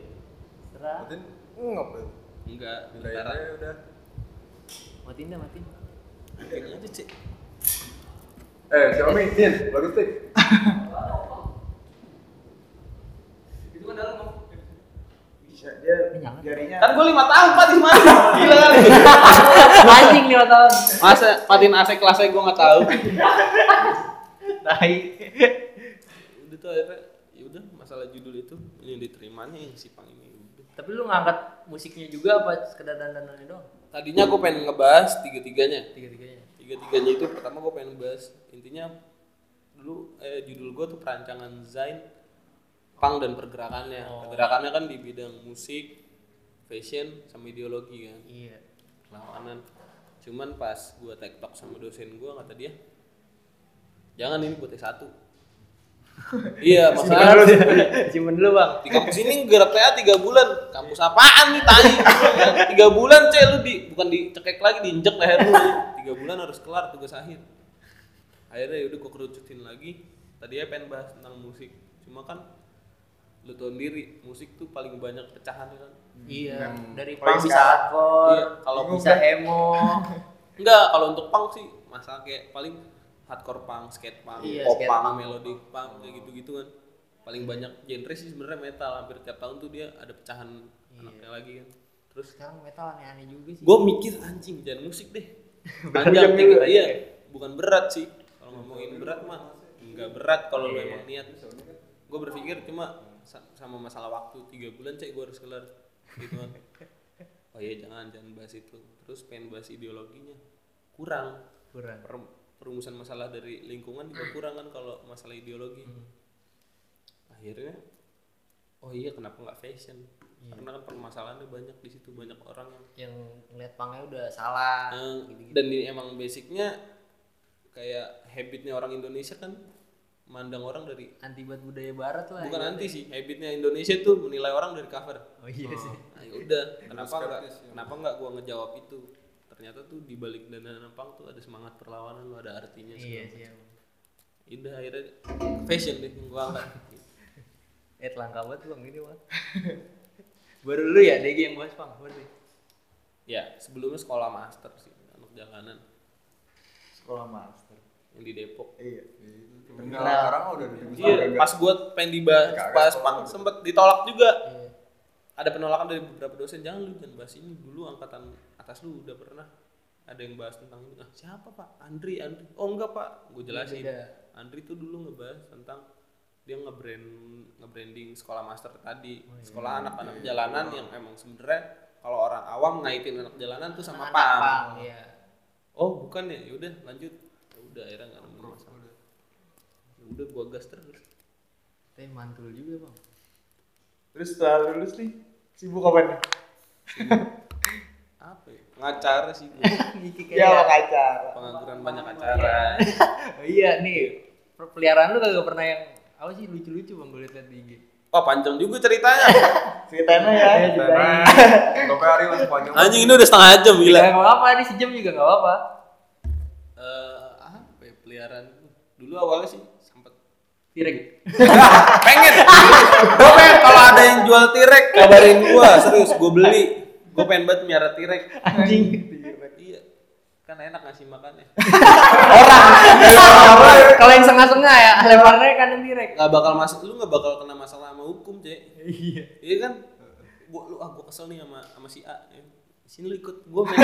Serah. Matiin ngap ya. enggak bentar udah. Matiin dah, matiin. Matiin aja cek Eh, Xiaomi, Din, bagus tik. itu kan dalam dia Ini jarinya. kan gue lima tahun pak di mana gila kali Anjing lima tahun. masa patin AC kelasnya gue nggak tahu Tai. udah tuh akhirnya ya udah masalah judul itu ini diterimanya yang sipang ini udah Tapi lu ngangkat musiknya juga apa sekedar dandanannya doang? tadinya gue pengen ngebahas tiga tiganya Tiga-tiganya. tiga tiganya itu pertama gue pengen bahas intinya dulu eh, judul gue tuh perancangan Zain pang dan pergerakannya. Oh. pergerakannya kan di bidang musik fashion sama ideologi kan. Iya. perlawanan cuman pas gue tektok sama dosen gue kata dia jangan ini buat S1 iya masalah. Simpen dulu, Bang. di kampus ini garap TA tiga bulan. Kampus apaan nih tai? Tiga bulan cek lu di bukan dicekek lagi diinjek leher lu. Tiga bulan harus kelar tugas akhir. Akhirnya yaudah gue kerucutin lagi. Tadinya pengen bahas tentang musik. Cuma kan lu tau sendiri musik tuh paling banyak pecahan kan Iya, Yang dari paling punk bisa hardcore, Iya, kalau bisa emo. enggak kalau untuk punk sih masa kayak paling hardcore punk skate punk Iya, pop skate punk punk. melodic punk kayak gitu gitu kan paling banyak genre sih sebenarnya metal hampir tiap tahun tuh dia ada pecahan Iya. anaknya lagi kan terus Sekarang metal aneh-aneh juga sih. gue mikir anjing jangan musik deh Panjang panjang juga. tiga iya bukan berat sih kalau ngomongin berat mah nggak berat kalau lu Iya. emang niat gue berpikir cuma sama masalah waktu tiga bulan cek gue harus kelar gitu kan oh iya jangan jangan bahas itu terus pengen bahas ideologinya kurang kurang. Per- perumusan masalah dari lingkungan juga kurang kan kalau masalah ideologi Hmm. akhirnya oh iya kenapa nggak fashion Iya. karena kan permasalahannya banyak di situ banyak orang yang Yang ngeliat punknya udah salah. Eh, gitu-gitu. dan ini emang basicnya kayak habitnya orang Indonesia kan mandang orang dari anti buat budaya barat lah. bukan ya. anti sih habitnya Indonesia tuh menilai orang dari cover Oh iya sih. nah ya udah kenapa nggak ya. kenapa nggak gua ngejawab itu ternyata tuh di balik dana nampang tuh ada semangat perlawanan lo ada artinya Iya sih. Ya udah akhirnya fashion deh yang gua angkat Eh langka banget bang ini bang. Baru lu ya DG yang bahas bang. Baru. ya sebelumnya sekolah master sih anak jalanan Sekolah master. Yang di Depok Iya. Dan Nah. sekarang udah di iya pas gua pengen dibahas pas master. sempet ditolak juga Iya. ada penolakan dari beberapa dosen jangan lu jangan bahas ini dulu angkatan atas lu udah pernah ada yang bahas tentang ini ah siapa pak Andri Andri oh enggak pak gue jelasin Beda. Andri tuh dulu ngebahas tentang dia ngebrand ngebranding sekolah master tadi Oh, iya. sekolah anak-anak jalanan yang emang sebenarnya kalau orang awam ngaitin anak jalanan tuh sama Anak pang pang, Iya. oh bukan ya yaudah lanjut udah akhirnya nggak nemu masalah ya udah gua gas terus Teh mantul juga bang. Terus setelah lulus nih, sibuk apa nih? apa ya? pengacara sih Ya, mau acara. pengangguran banyak acara Oh iya nih, peliharaan lu kagak pernah yang apa sih lucu-lucu bang gue liat di IG. wah panjang juga ceritanya Ceritanya ya. ceritain. Berapa hari masih panjang? anjing ini udah setengah jam gila Gak apa-apa, ini sejam juga gak apa-apa. Peliharaan dulu awalnya sih sempet Tirek. pengen. Gue pengen kalau ada yang jual tirek kabarin gua. Serius gue beli. Gue pengen banget miara tirek. Anjing. iya. Kan enak ngasih makannya. Kalau yang sengah-sengah ya, lebarnya kan yang tirek. nggak bakal masuk lu nggak bakal kena masalah sama hukum cek. Iya. iya kan? Gua lu ah gua kesel nih sama sama si A Ya, sini lu ikut gua main.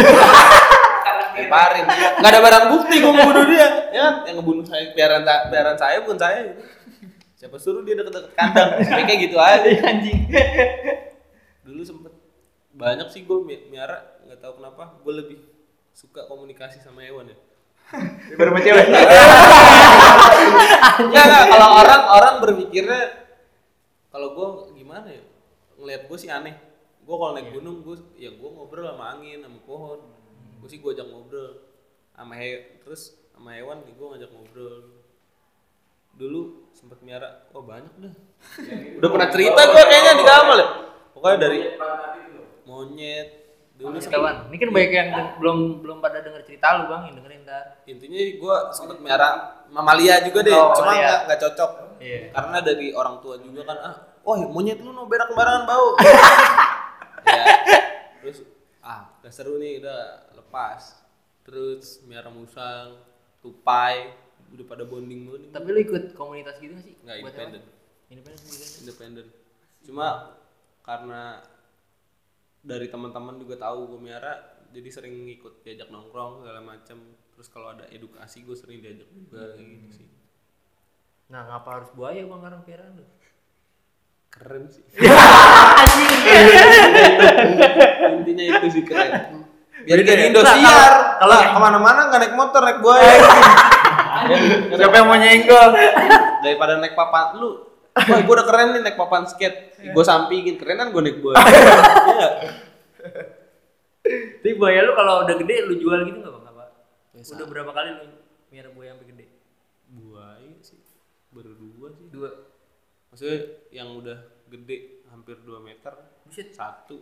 Lemparin nggak ada barang bukti gua mau bunuh dia. Ya yang ngebunuh saya piaran piaran saya bukan saya. Siapa suruh dia deket-deket kandang? Kayak gitu aja. Anjing. dulu sempet banyak sih gue miara nggak tahu kenapa gue lebih suka komunikasi sama hewan ya. Baru sama cewek. Kalau orang orang berpikirnya kalau gue gimana ya ngeliat gue sih aneh. Gue kalau naik gunung gue ya gue ngobrol sama angin sama pohon. Gue sih gue ajak ngobrol sama he terus sama hewan gue ngajak ngobrol. Dulu sempet miara, wah banyak dah. Udah pernah cerita gue kayaknya di kamar ya. Pokoknya dari monyet dulu sempet Kawan, ini kan banyak yang belum belum pada denger cerita lu bang, yang dengerin ntar. intinya gue sempet miara mamalia juga deh Oh, cuma nggak nggak cocok Iya. karena dari orang tua juga kan ah wah monyet lu no berak sembarangan bau ya terus ah udah seru nih udah lepas terus miara musang tupai udah pada bonding bonding Tapi lu ikut komunitas gitu gak sih? nggak independen? Independen sendiri. independen cuma karena dari teman-teman juga tahu gue miara jadi sering ngikut diajak nongkrong segala macam terus kalau ada edukasi gue sering diajak juga kayak gitu sih Nah, ngapa harus buaya bang karena piaraan lu? Keren sih Anjing. intinya itu sih keren biar ya? Indosiar Nah, kalau kalau- ke mana-mana nggak naik motor naik buaya Siapa yang mau nyenggol? daripada naik papan lu wah gue udah keren nih naik papan skate gue sampingin kerenan gue naik buaya iya Tapi buaya lu kalau udah gede lu jual gitu nggak bang? Apa? Biasa. Udah berapa kali lu miara buaya sampai gede? buaya sih baru dua sih Dua. Maksudnya yang udah gede hampir 2 meter Buset. satu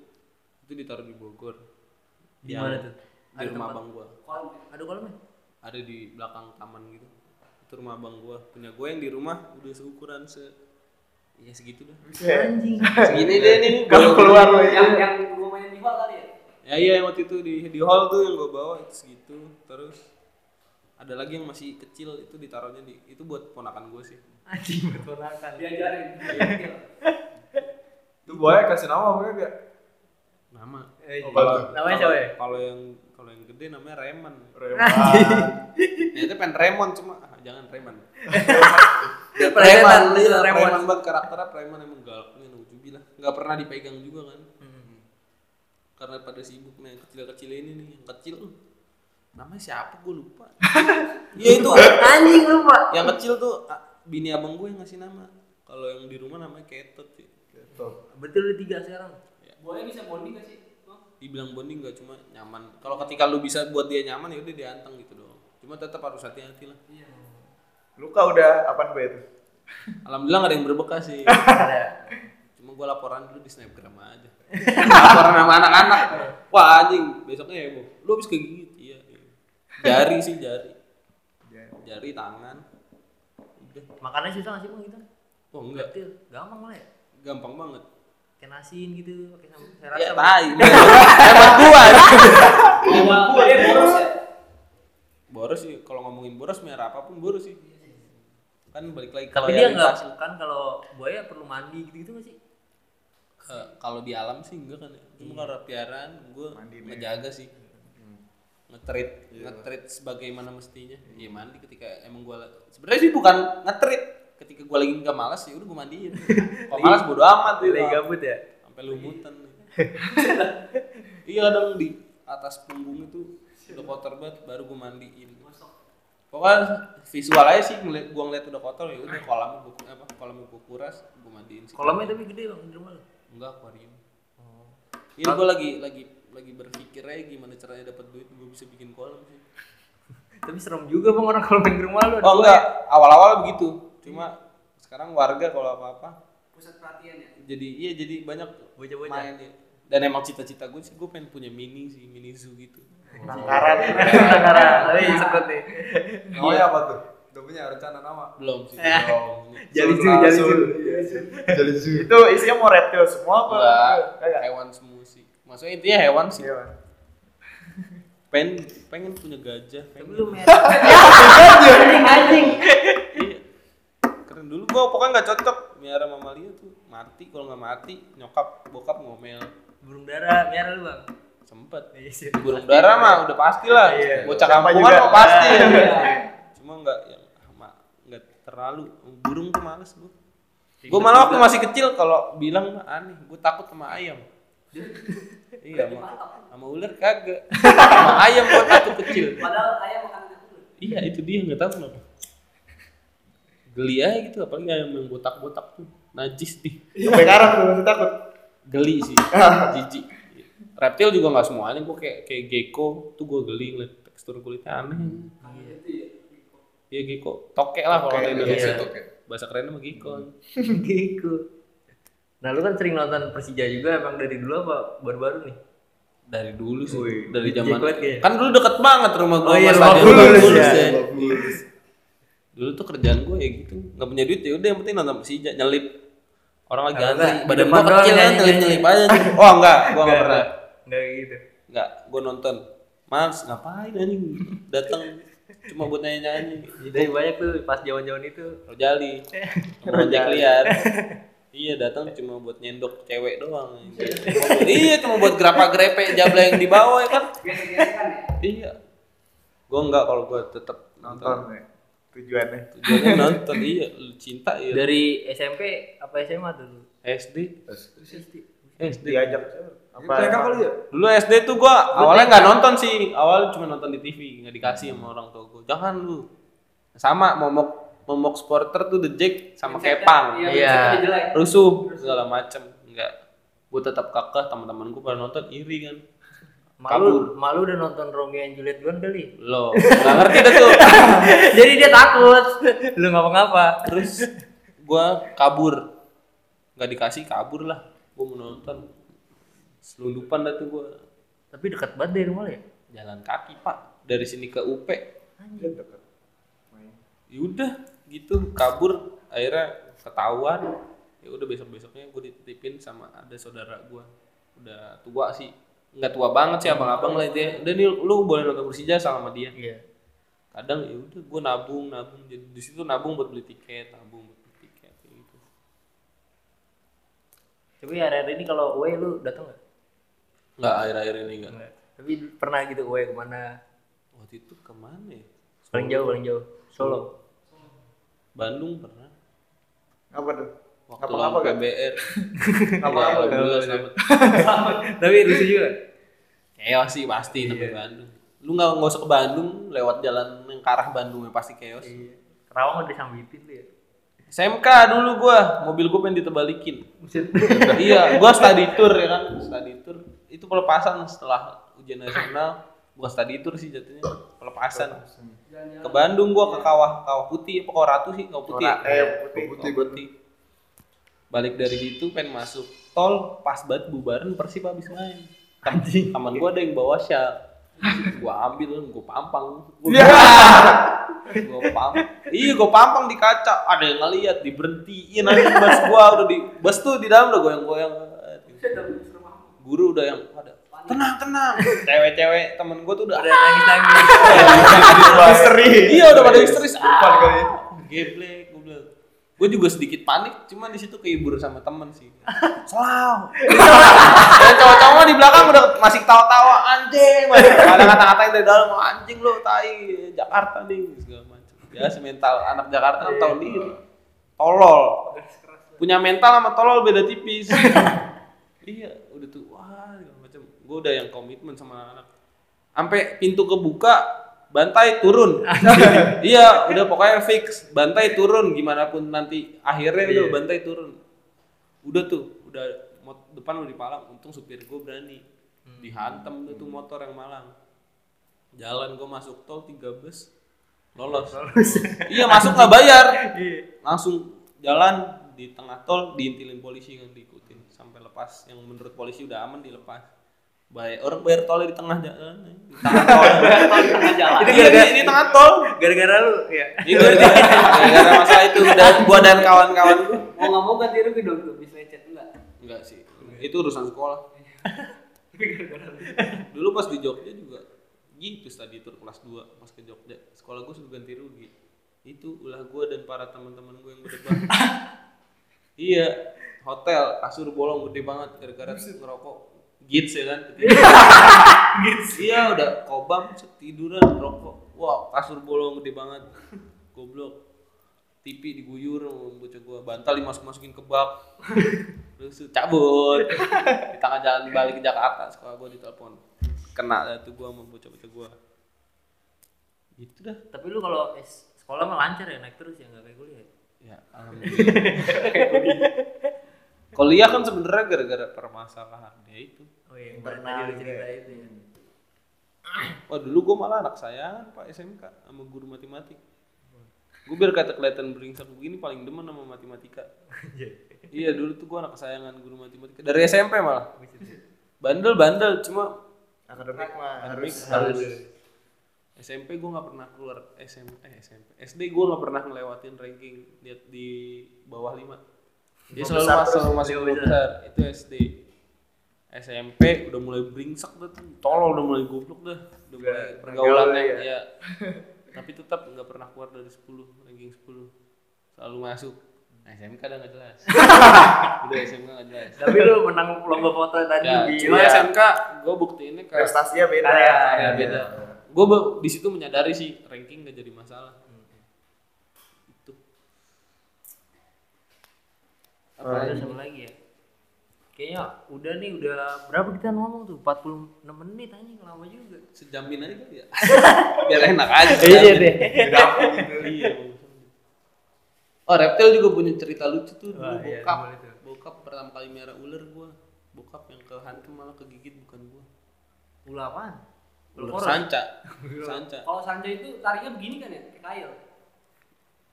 itu ditaruh di Bogor Di Yang mana tuh? di Ada rumah tempat? abang gua Ada kolamnya? ada di belakang taman gitu itu rumah abang gua punya gua yang di rumah udah seukuran se ya segitu dah Anjing. segini deh nih Kalau keluar yang yang gua main di hall tadi ya? ya iya yang waktu itu di di hall tuh yang gua bawa itu segitu terus ada lagi yang masih kecil itu ditaruhnya di itu buat ponakan gua sih Anjing bertonakan. Diajarin. Itu buaya kasih nama apa enggak? nama Oh, bagus. Namanya siapa ya? kalau yang kalau yang gede namanya Reman Reman. ya itu pengen Remon cuma ah, jangan Reman Preman, iya, preman banget karakternya preman emang galaknya nauzubillah. Nggak pernah dipegang juga kan. Karena pada sibuk nih yang kecil-kecil ini nih, yang kecil namanya siapa gue lupa. Iya itu. Anjing lupa. yang kecil tuh ah, bini abang gue yang ngasih nama. Kalau yang di rumah namanya Ketot sih. Betul lu tiga sekarang. Buaya bisa bonding gak sih? Dibilang bonding gak cuma nyaman. Kalau ketika lu bisa buat dia nyaman ya udah dianteng gitu doang. Cuma tetap harus hati-hati lah. Luka udah apaan gue itu? Alhamdulillah gak ada yang berbekas sih. Cuma gue laporan dulu di snapgram aja. laporan sama anak-anak. Wah anjing, besoknya heboh. Lu habis kegigit? Iya. iya. Jari sih jari. Jari tangan. Udah. Makannya susah nggak sih bang gitu? Oh enggak, gampang malah ya. gampang banget. Kayak nasiin gitu, pakai sambal. Saya Ya rasa tai. Hemat gua. Hemat gua dia boros ya. Boros sih, kalau ngomongin boros merah apa pun boros sih. Kan balik lagi ke Tapi dia nggak kan kalau buaya perlu mandi gitu gitu nggak sih? Eh, kalau di alam sih enggak kan ya. Cuma kalau piaraan gue ya. ngejaga sih. Ngetrit, ngetrit sebagaimana mestinya. Iya mandi ketika emang gue sebenarnya sih bukan ngetrit. Ketika gue lagi nggak malas ya udah gue mandiin. Kalau malas bodo amat gitu. Lagi gabut ya. Sampai lumutan. iya kadang di atas punggung itu udah kotor banget baru gue mandiin. pokoknya visual aja sih ngeliat gua ngeliat udah kotor ya udah kolamnya gua apa kolamnya gua kuras gua mandiin sih Kolamnya tapi gede bang di rumah lu. enggak akuarium ini gua lagi lagi lagi berpikir aja gimana caranya dapat duit gua bisa bikin kolam sih Tapi serem juga bang orang kalau main ke rumah lu. oh enggak awal-awal begitu cuma sekarang warga kalau apa-apa Pusat perhatian ya. jadi iya jadi banyak Bocah-bocah. main ya. dan emang cita-cita gue sih gue pengen punya mini sih mini zoo gitu Nangkaran. Karena tapi sekut nih. Namanya apa tuh? Udah punya rencana nama? belum sih Eh. belum Jali Sun zoo, jali Sun. zoo. Jali zoo. Itu isinya mau reptil semua apa? Enggak. hewan semua sih maksudnya intinya hewan sih Iya. Bang. pengen pengen punya gajah pengen lu merah. Anjing anjing. Iya. Keren dulu gua pokoknya nggak cocok miara mamalia tuh mati kalau nggak mati nyokap bokap ngomel Burung dara merah lu bang. sempet Iya sih. burung dara mah udah pasti lah Iya. bocah kampungan juga. mah pasti Iya. cuma nggak yang nggak terlalu burung tuh males gua gua malah waktu masih kecil kalau bilang aneh gua takut sama ayam iya sama, sama ular kagak sama ayam takut kecil Padahal ayam makanan aku. Iya itu dia nggak tahu kenapa. Geli aja gitu apalagi ayam yang botak-botak tuh najis nih. Sampai sekarang tuh masih takut. Geli sih, jijik. Reptil juga nggak semuanya gue kayak kayak gecko tuh gue geli ngeliat tekstur kulitnya aneh. Iya gecko, tokek lah kalau di Indonesia. iya. Bahasa kerennya mah gecko. Gitu. Nah lu kan sering nonton Persija juga emang dari dulu apa baru-baru nih? Dari dulu sih, Wih, dari zaman kan dulu deket banget rumah gue Oh iya, sama rumah Bulus Bulus ya. ya. Dulu tuh kerjaan gue ya gitu, nggak punya duit ya udah yang penting nonton Persija nyelip. Orang lagi antri, badan doang kecil kan nyanyi-nyanyi. nyelip nyelip aja. nih. Oh enggak, gua enggak pernah. Enggak gitu. Enggak, gua nonton. Mas, ngapain anjing? Datang cuma buat nyanyi-nyanyi. Jadi banyak tuh pas zaman-zaman itu. Rojali. Rojak liar. Iya, datang cuma buat nyendok cewek doang. iya, cuma buat grapa-grepe jabla yang di bawah ya kan. Gesek-gesekan ya. Iya. Gua enggak kalau gua tetap Nonton ya. Tujuannya. Tujuannya nonton iya, lu cinta iya. Dari SMP apa SMA tuh lu? SD. SD. Diajak Apa TK kali ya? Dulu SD tuh gua awalnya nggak nonton sih, awalnya cuma nonton di TV, nggak dikasih sama orang tua gua. Jangan lu. Sama momok momok supporter tuh The Jack sama Kepang. Iya. Iya. Rusuh segala macem. Enggak. Gua tetap kakak teman-teman gua pada nonton iri kan. Malu, malu udah nonton Romeo and Juliet duluan kali. Lo nggak ngerti dah tuh. Jadi dia takut. Lu ngapa-ngapa. Terus gua kabur. Nggak dikasih kabur lah. Gua mau nonton. Selundupan dah tuh gua. Tapi dekat banget dari rumah ya. Jalan kaki pak. Dari sini ke UP. ya udah gitu kabur akhirnya ketahuan ya udah besok besoknya gue dititipin sama ada saudara gue udah tua sih nggak tua banget sih abang-abang lah itu udah nih lu boleh nonton Persija sama dia Iya. kadang ya udah gue nabung nabung jadi di situ nabung buat beli tiket nabung buat beli tiket gitu Tapi hari-hari ini kalau away lu datang nggak? nggak akhir-akhir ini Nggak. Tapi pernah gitu away ke mana? waktu itu ke mana ya Paling jauh, paling jauh. Solo. Bandung pernah Apa tuh? waktu lawan kan? PBR Ya, kan? alhamdulillah selamat Tapi lucu juga. Chaos sih pasti namanya Bandung. Lu nggak nggak usah ke Bandung, lewat jalan yang ke arah Bandung ya pasti chaos. Iya. Kerawang udah disambitin tuh ya. SMK dulu gua, mobil gua pengen ditebalikin. Iya, gua study tour ya kan, study tour. Itu pelepasan setelah ujian nasional, bukan study tour sih jatuhnya, pelepasan. Ke Bandung gua ke kawah kawah putih, apa kawah ratu sih, kawah putih. Kawah- eh, putih. Kawah putih. Balik dari situ pengen masuk tol, pas banget bubaran Persib habis main. Tem- Temen gua ada yang bawa syal. Gua ambil, gua pampang. Gua, gua pampang. Iya, gua pampang di kaca. Ada yang ngeliat, diberhentiin aja bus gua udah di bus tuh di dalam udah goyang-goyang. Guru udah yang ada tenang tenang. Cewek-cewek temen gua tuh udah Udah nangis-nangis. Misteri. Iya udah pada histeris. Kali. Ah, geblek gue bilang. Gue juga sedikit panik, cuma di situ kehibur sama temen sih. Selaw. Dan cowok-cowok di belakang udah masih tawa-tawa anjing. Masih ada kata-katain dari dalam anjing lo tai Jakarta nih segala macam. Ya mental anak Jakarta kan tahu diri. Tolol. Punya mental sama tolol beda tipis. iya, udah tuh wah. Gue udah yang komitmen sama anak. Sampai pintu kebuka bantai turun. Iya udah pokoknya fix. Bantai turun. Gimana pun nanti akhirnya udah bantai turun. Udah tuh udah depan udah dipalang untung supir gue berani. Dihantam tuh, tuh motor yang malang. Jalan gue masuk tol tiga bus. Lolos. Iya masuk nggak bayar. Langsung jalan di tengah tol diintilin polisi kan diikutin. Sampai lepas yang menurut polisi udah aman dilepas bayar orang bayar tol di tengah jalan. Di tengah tol Itu Iya, gara-gara- di, di tengah tol. Gara-gara lu ya. itu gara-gara masalah itu dan gua dan kawan-kawan gua. Mau nggak mau ganti rugi dong tuh, bisa lecet enggak? enggak sih. Itu urusan sekolah. Dulu pas di Jogja juga gitu tadi tur kelas 2 pas ke Jogja. Sekolah gue sudah ganti rugi. Itu ulah gue dan para teman-teman gue yang berdebat iya hotel kasur bolong gede banget gara-gara ngerokok gits ya kan gits. Iya udah kobam tiduran rokok. Wah kasur bolong gede banget. Goblok. TV diguyur sama bocah gua. Bantal dimasuk masukin ke bak. Terus cabut. Di tengah jalan balik ke Jakarta sekolah gua ditelepon. Kena dah tuh gua sama bocah-bocah gua. Gitu dah. Tapi lu kalau es- sekolah mah lancar ya naik terus ya nggak kayak kuliah. ya? ya alhamdulillah. Kuliah. Kan sebenarnya gara-gara permasalahan dia itu Oh iya, pernah tadi lu cerita itu ya. Wah dulu gue malah anak sayangan pak SMK sama guru matematik. Gue biar kata kelihatan beringsek begini paling demen sama matematika. iya dulu tuh gue anak kesayangan guru matematika dari SMP malah. Bandel bandel cuma Akademik mah akademik harus harus. SMP gue nggak pernah keluar SMP eh SMP SD gue nggak pernah ngelewatin ranking di, di bawah lima. Dia selalu masuk masuk besar itu SD. SMP udah mulai beringsek dah tuh, tolol udah mulai goblok dah, udah mulai pergaulannya gaul ya. ya. Tapi tetap nggak pernah keluar dari 10 ranking 10 selalu masuk. Nah, SMK udah nggak jelas. udah SMK nggak jelas. Tapi lu menang lomba foto tadi Ya, di cuma Iya. SMK gue buktiinnya kayak prestasinya beda. Karya, ya beda. Gue di situ menyadari sih ranking gak jadi masalah. Itu. Apa ada sama lagi ya? Kayaknya udah nih, udah berapa kita ngomong tuh? 46 menit anjing lama juga. Sejamin aja kali ya. Biar enak aja. Iya deh. Iya. Oh, reptil juga punya cerita lucu tuh dulu Wah, iya, bokap. tuh. Bokap pertama kali miara ular gua. Bokap yang kehantam malah kegigit bukan gua. Ulah apaan? Ular Ular sanca. sanca. Kalau Sanjay itu tariknya begini kan ya, kayak kail.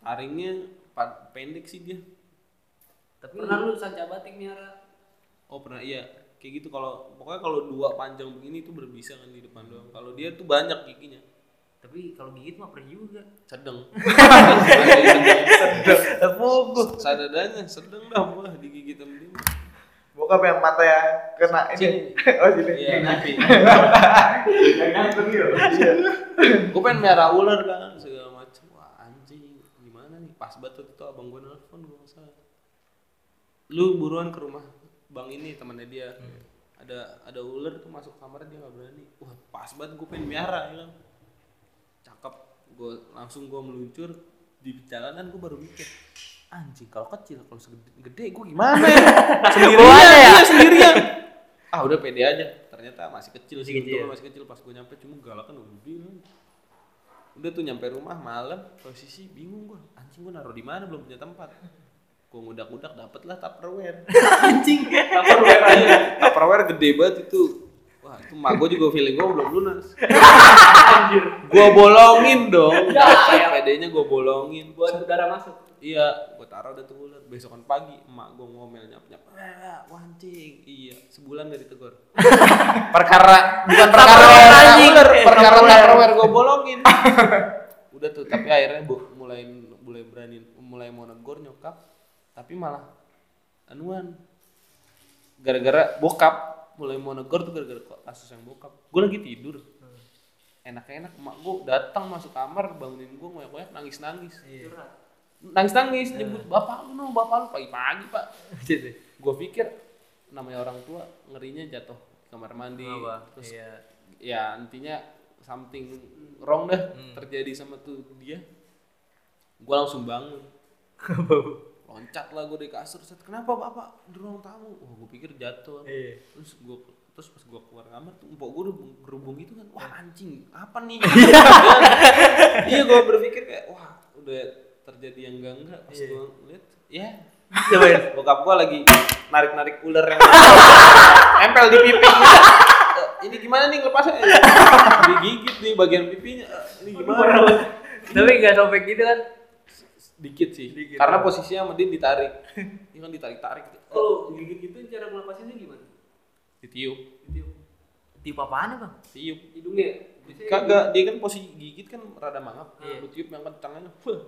Taringnya pendek sih dia. Tapi Pernah lu Sanca batik miara? Oh, pernah iya. Kayak gitu kalau pokoknya kalau dua panjang begini tuh berbisa kan di depan doang. Kalau dia tuh banyak giginya. tapi kalau gigit mah perih juga. Sedeng. sedeng. Fokus. Sadadanya sedeng dah gua digigit sama dia. Bokap yang mata yang kena ini. oh sini. Iya, tapi Yang ganteng ya. gue pengen merah ular kan segala macam wah anjing gimana nih pas banget waktu itu abang gue nelfon gue nggak salah lu buruan ke rumah bang ini temannya dia. Ada ada ular tuh masuk kamar dia nggak berani. Wah pas banget gue pengen miara ya kan cakep. Gue langsung gue meluncur di jalanan gue baru mikir anjing kalau kecil kalau segede gede gue gimana ya? Sendirian ya? iya, sendirian. Ah udah pede aja. Ternyata masih kecil sih untungnya masih kecil. Pas gue nyampe cuma galak kan udah kan. udah tuh nyampe rumah malam. Posisi bingung gue anjing gue naruh di mana? Belum punya tempat gue ngudak-ngudak dapet lah tupperware Anjing. tupperware aja tupperware gede banget itu wah itu mak gue juga feeling gue belum lunas gue bolongin dong pedenya gue bolongin Buat udara masuk. Iya, gue taruh udah tuh ular. Besokan pagi, emak gue ngomel nyap nyap. Wancing. Iya, sebulan gak ditegur. perkara bukan perkara anjing. perkara tupperware gue bolongin. udah tuh, tapi akhirnya bu, mulai mulai berani, mulai mau negor nyokap, tapi malah anuan. Gara-gara bokap. Mulai mau negor tuh gara-gara kok kasus yang bokap. Gue lagi tidur. Enak-enak emak gue datang masuk kamar bangunin gue ngoyak-ngoyak nangis-nangis. Nangis nangis nyebut bapak lu no bapak lu pagi pagi pak gue pikir namanya orang tua ngerinya jatuh kamar mandi. Apa? terus Iya. ya intinya something wrong dah terjadi sama tuh dia. Gue langsung bangun loncat lah gue di kasur set. Kenapa bapak di ruang tamu. Oh gue pikir jatuh. Iya. terus gue terus pas gua keluar kamar tuh empok gua udah gerubung gitu kan. Wah anjing apa nih? Iya. Gua berpikir kayak wah udah terjadi yang enggak enggak pas gua lihat ya. Coba ya. bokap gua lagi narik narik ular yang nempel di pipi. Eh, ini gimana nih lepasnya digigit nih bagian pipinya. Eh, ini gimana? Tapi nggak sobek gitu kan? Dikit sih. Karena posisinya dia ditarik. Ini kan ditarik tarik Kalau gigit gitu cara melepasnya gimana? ditiup. Ditiup. Tipe apaan ya bang? tiup Hidungnya. Biasanya kagak dia kan posisi gigit kan rada mangap. Iya. lu tiup yang kencangnya fuh.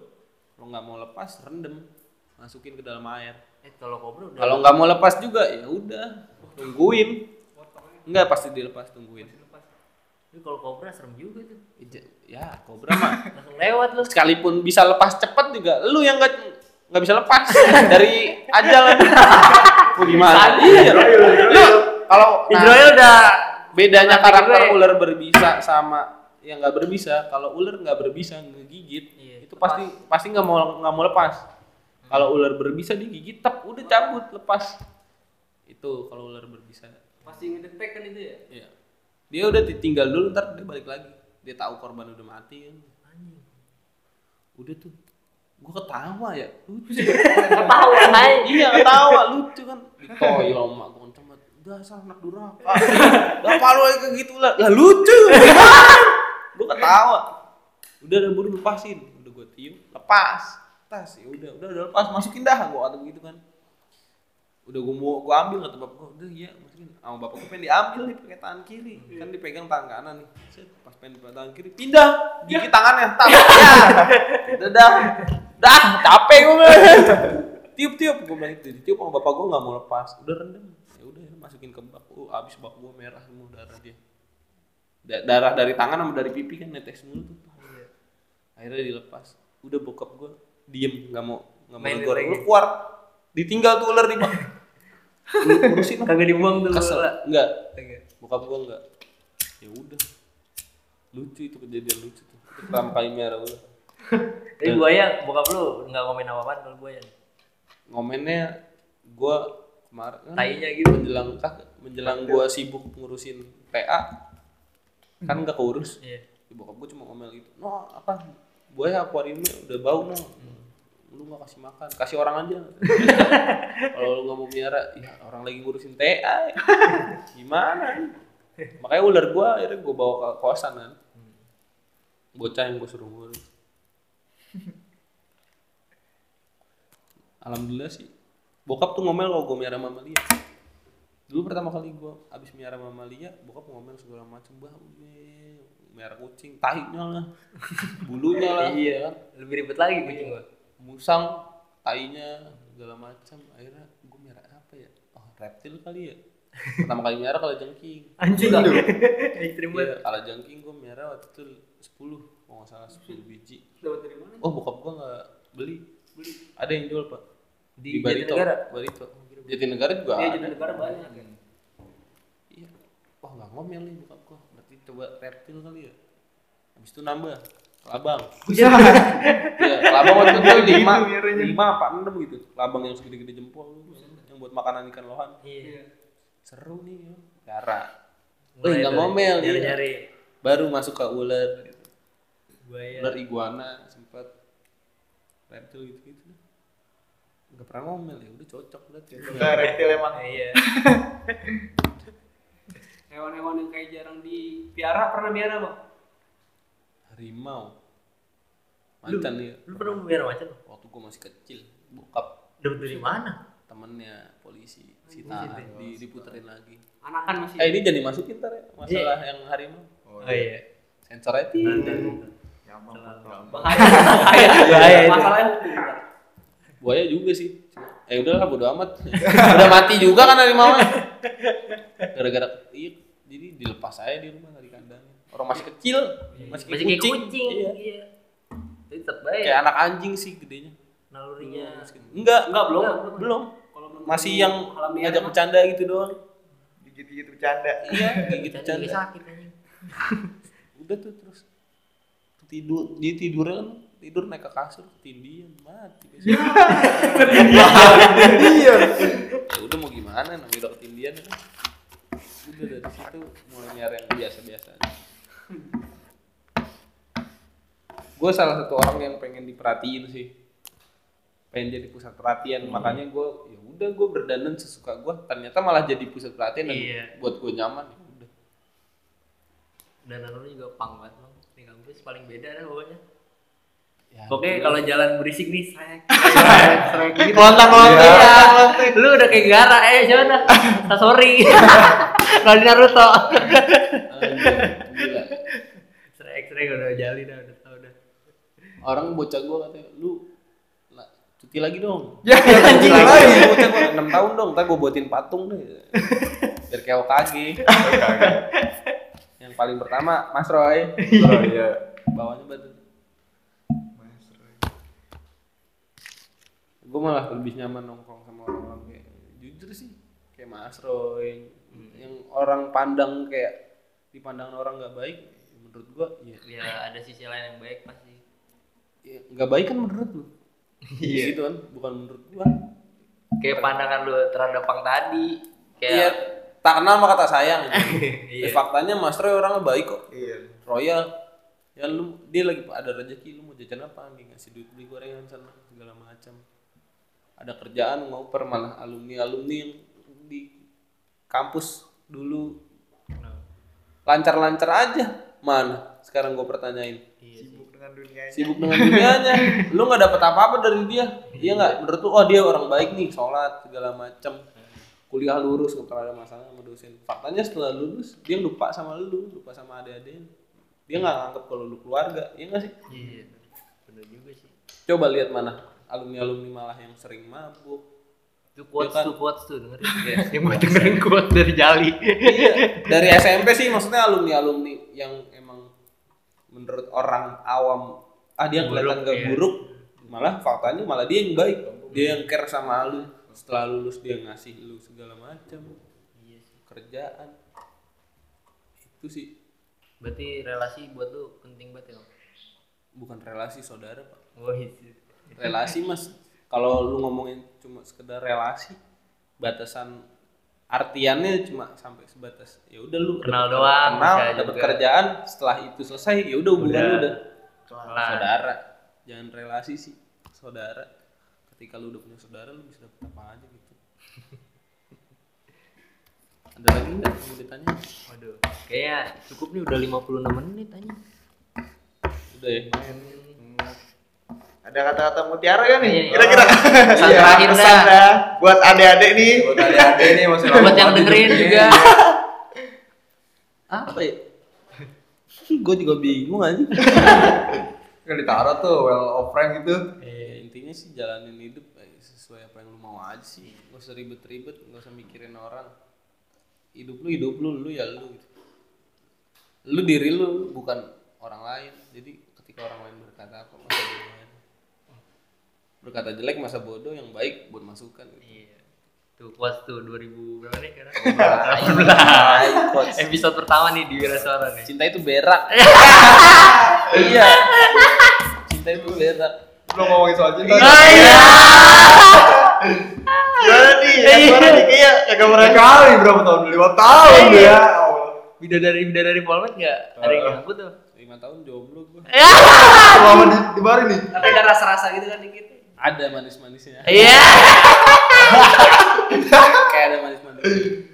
Kalau nggak mau lepas rendem. Masukin ke dalam air. Eh kalau kobra udah. kalau nggak mau lepas juga ya udah. Tungguin. Nggak pasti dilepas tungguin Tapi kalau kobra serem juga tuh. ya kobra mah Langsung lewat lu. sekalipun bisa lepas cepet juga lu yang nggak nggak bisa lepas dari ajal gimana iya lu kalau nah, Israel udah bedanya karakter ular berbisa sama yang nggak berbisa kalau ular nggak berbisa ngegigit Iya, itu lepas. pasti pasti nggak mau nggak mau lepas kalau ular berbisa digigit tep udah cabut lepas itu kalau ular berbisa Pasti ngedetek kan itu ya? Iya. Dia udah ditinggal dulu ntar dia balik lagi. Dia tahu korban udah mati. Kan udah tuh. Gua ketawa ya. Lucu. Ketawa naik. iya ketawa. Lucu kan. Ditoyol sama gua kenceng banget. Dasar anak durhaka. Bapak lu kayak gitu lah. Lah lucu. Gua ketawa. Udah udah buru lepasin. Udah gua tiup. Lepas. Tas ya udah. Udah udah lepas. Masukin dah gua kata begitu kan udah gua mau gua ambil kata bapak gua. Udah iya masukin sama bapak gua pengen diambil nih pakai tangan kiri. Kan dipegang tangan kanan nih. Set, pas pengen dipegang tangan kiri pindah. Gigit tangannya tak ya. Udah dah. Dah capek bilang. tiup tiup. Gua bilang itu tiup sama bapak gua nggak mau lepas. Udah rendam. Ya udah masukin ke bak oh abis bak gua merah semua darah dia. Da- darah dari tangan sama dari pipi kan netes mulu tuh. Akhirnya dilepas. Udah bokap gua diem nggak mau nggak mau lu keluar. Ditinggal tuh ular di bak lu urusin. Kagak dibuang tuh. kesel. Enggak bokap gua enggak ya udah. Lucu itu kejadian lucu tuh. Pertama kali miara ular Tapi buaya bokap lu nggak komen apa-apaan kalau buaya. ngomennya gua kemarin kan Tainya gitu. menjelang kah- menjelang gua sibuk ngurusin PA kan nggak keurus. Iya. Ya, bokap gua cuma ngomel gitu. No apa? Buaya akuariumnya udah bau no lu nggak kasih makan. Kasih orang aja. Kalau lu nggak mau miara ya orang lagi ngurusin TA gimana? Makanya ular gua akhirnya gua bawa ke kosan kan. Bocah yang gua suruh ngurus alhamdulillah sih. Bokap tuh ngomel kalau gua miara mamalia dulu pertama kali gua abis miara mamalia bokap ngomel segala macem bah miara kucing tahinya lah bulunya lah. Iya. Lebih ribet lagi kucing gua. Musang tainya segala macam. Akhirnya gue merah apa ya? Oh reptil kali ya. Pertama kali merah kalau jengking Anjing. Ekstrim banget. kalau jengking gue merah waktu itu 10 kalau nggak salah 10 biji. Dapat dari mana? oh bokap gue nggak beli. Beli. Ada yang jual pak. Di di, Barito. Jatinegara? Barito. Jatinegara juga Iya, ada. Jadi negara banyak kan. iya. Wah nggak ngomel nih bokap gue berarti coba reptil kali ya. Habis itu nambah kelabang Iya. Iya, kelabang waktu itu lima, miaranya. lima apa enam gitu. Kelabang yang segede-gede jempol, yang buat makanan ikan lohan. Iya. Seru nih, ya. Gara. Mulai nggak ngomel dia. Nyari-nyari Baru masuk ke ular, gitu. buaya. ular iguana, sempat reptil gitu-gitu. Nggak pernah ngomel ya, udah cocok berarti. Enggak reptil emang. Iya. Hewan-hewan yang kayak jarang dipiara pernah piara bang? Harimau. Macan ya. Lu pernah melihara macan? lu? Waktu gua masih kecil, bokap Dapat dari mana? temennya polisi Polisi sita deh. di, diputerin lagi. Anakan masih. Eh ini jadi masukin ntar ya masalah yang harimau. Oh iya. Sensor aja. Ya bahaya. bahaya. Bahaya. Masalahnya. Buaya juga sih. Eh udahlah bodo amat. Udah mati juga kan harimau. Gara-gara iya jadi dilepas aja di rumah dari kandangnya. Orang masih kecil, masih kayak Masih kayak kucing. kucing. Iya. Iya. Tetap baik. Kayak anak anjing sih gedenya. nalurinya. Enggak, Enggak belum. belum. Kalau belum Masih yang ngajak bercanda gitu doang. Digigit-gigit bercanda. Iya, gigit bercanda. sakit anjing. Udah tuh terus tidur dia tidur kan tidur naik ke kasur ketindian mati. Iya. ya udah mau gimana namanya udah ketindian kan udah dari situ mulai nyari yang biasa-biasa aja gue salah satu orang yang pengen diperhatiin sih pengen jadi pusat perhatian makanya gue ya udah gue berdandan sesuka gue ternyata malah jadi pusat perhatian dan Iya. buat gue nyaman ya udah Dan lu juga pang banget bang. Di kampus paling beda dah pokoknya. ya, Oke, gitu. kalau jalan berisik nih, srek gitu. Kontak kontak Iya. ya. Lu udah kayak gara, eh dah? Sasori. Kalau di Naruto. Srek udah jali dah, udah tau dah. orang bocah gue katanya lu cuti lagi dong. Ya, anjing lagi lagi. bocah gue 6 tahun dong ntar gue buatin patung deh. Biar kayak OKG yang paling pertama Mas Roy. Oh iya. bawahnya batu. Gue malah lebih nyaman nongkrong sama orang-orang kayak jujur sih kayak Mas Roy. Yang orang pandang kayak dipandang orang nggak baik menurut gua ya Ya ada sisi lain yang baik pasti. ya nggak baik kan menurut lu? Iya. gitu kan bukan menurut gua. Kayak pandangan lu terhadap pang tadi. iya Kayak tak kenal maka tak sayang. Iya. Eh, faktanya Mas Roy orangnya baik kok. Iya. royal. Ya lu dia lagi ada rezeki lu mau jajan apa? Nih ngasih duit beli gorengan sana segala macam. Ada kerjaan ngoper malah alumni alumni yang di kampus dulu. Lancar-lancar aja mana sekarang gue pertanyain Sibuk dengan dunianya. sibuk dengan dunianya lu nggak dapet apa-apa dari dia iya nggak menurut lu oh dia orang baik nih sholat segala macam kuliah lurus nggak pernah ada masalah sama dosen faktanya setelah lulus dia lupa sama lu lupa sama adik-adik dia nggak nganggap kalau lu keluarga iya nggak sih Iya. Bener juga sih. coba lihat mana alumni alumni malah yang sering mabuk Itu quotes kan? tuh quotes tuh dengerin. Yang mau dengerin quotes dari Jali. iya dari SMP sih maksudnya alumni alumni yang menurut orang awam ah dia kelihatan gak iya. buruk malah faktanya malah dia yang baik dia yang care sama lu setelah lulus dia ngasih lu segala macam Iya sih. kerjaan itu sih Berarti relasi buat lu penting banget ya. Bukan relasi saudara pak Oh, iya. relasi mas kalau lu ngomongin cuma sekedar relasi batasan artiannya cuma sampai sebatas ya udah lu Kenal dapet- doang, kenal dapat kerjaan setelah itu selesai ya udah hubungan Udah. lu udah Kelar. saudara jangan relasi sih saudara ketika lu udah punya saudara lu bisa dapet apa aja gitu ada lagi nggak mau ditanya Waduh. Kayaknya cukup nih udah 56 menit aja. udah ya Ada kata-kata mutiara kan nih? Iya. Kira-kira. Pesan Iya, terakhir pesan dah. dah. Buat adik-adik nih. Buat adik-adik nih masih Buat yang dengerin juga. apa ya gue juga bingung aja Kan ditaruh tuh well of friend gitu. eh, intinya sih jalanin hidup eh, sesuai apa yang lu mau aja sih gak usah ribet-ribet gak usah mikirin orang hidup lu hidup lu lu ya lu gitu. lu diri lu bukan orang lain jadi ketika orang lain berkata apa. Berkata jelek masa bodoh yang baik buat masukan gitu. Iya. Tuh quotes tuh 2000 berapa nih sekarang? Baik, coach. Episode pertama nih di Wira Suara nih. cinta itu berak iya cinta itu berak Belum ngomongin soal cinta. iya. Gimana nih? Yang suara nih kayak kagak pernah Kali berapa tahun? Lima tahun Iya. ya. Bidadari bidadari Polmed enggak? Ada yang ngaku tuh. lima tahun jomblo gue Selama di, di Bari nih. Tapi ada rasa-rasa gitu kan dikit. Ada manis-manisnya Iya. kayak ada manis-manisnya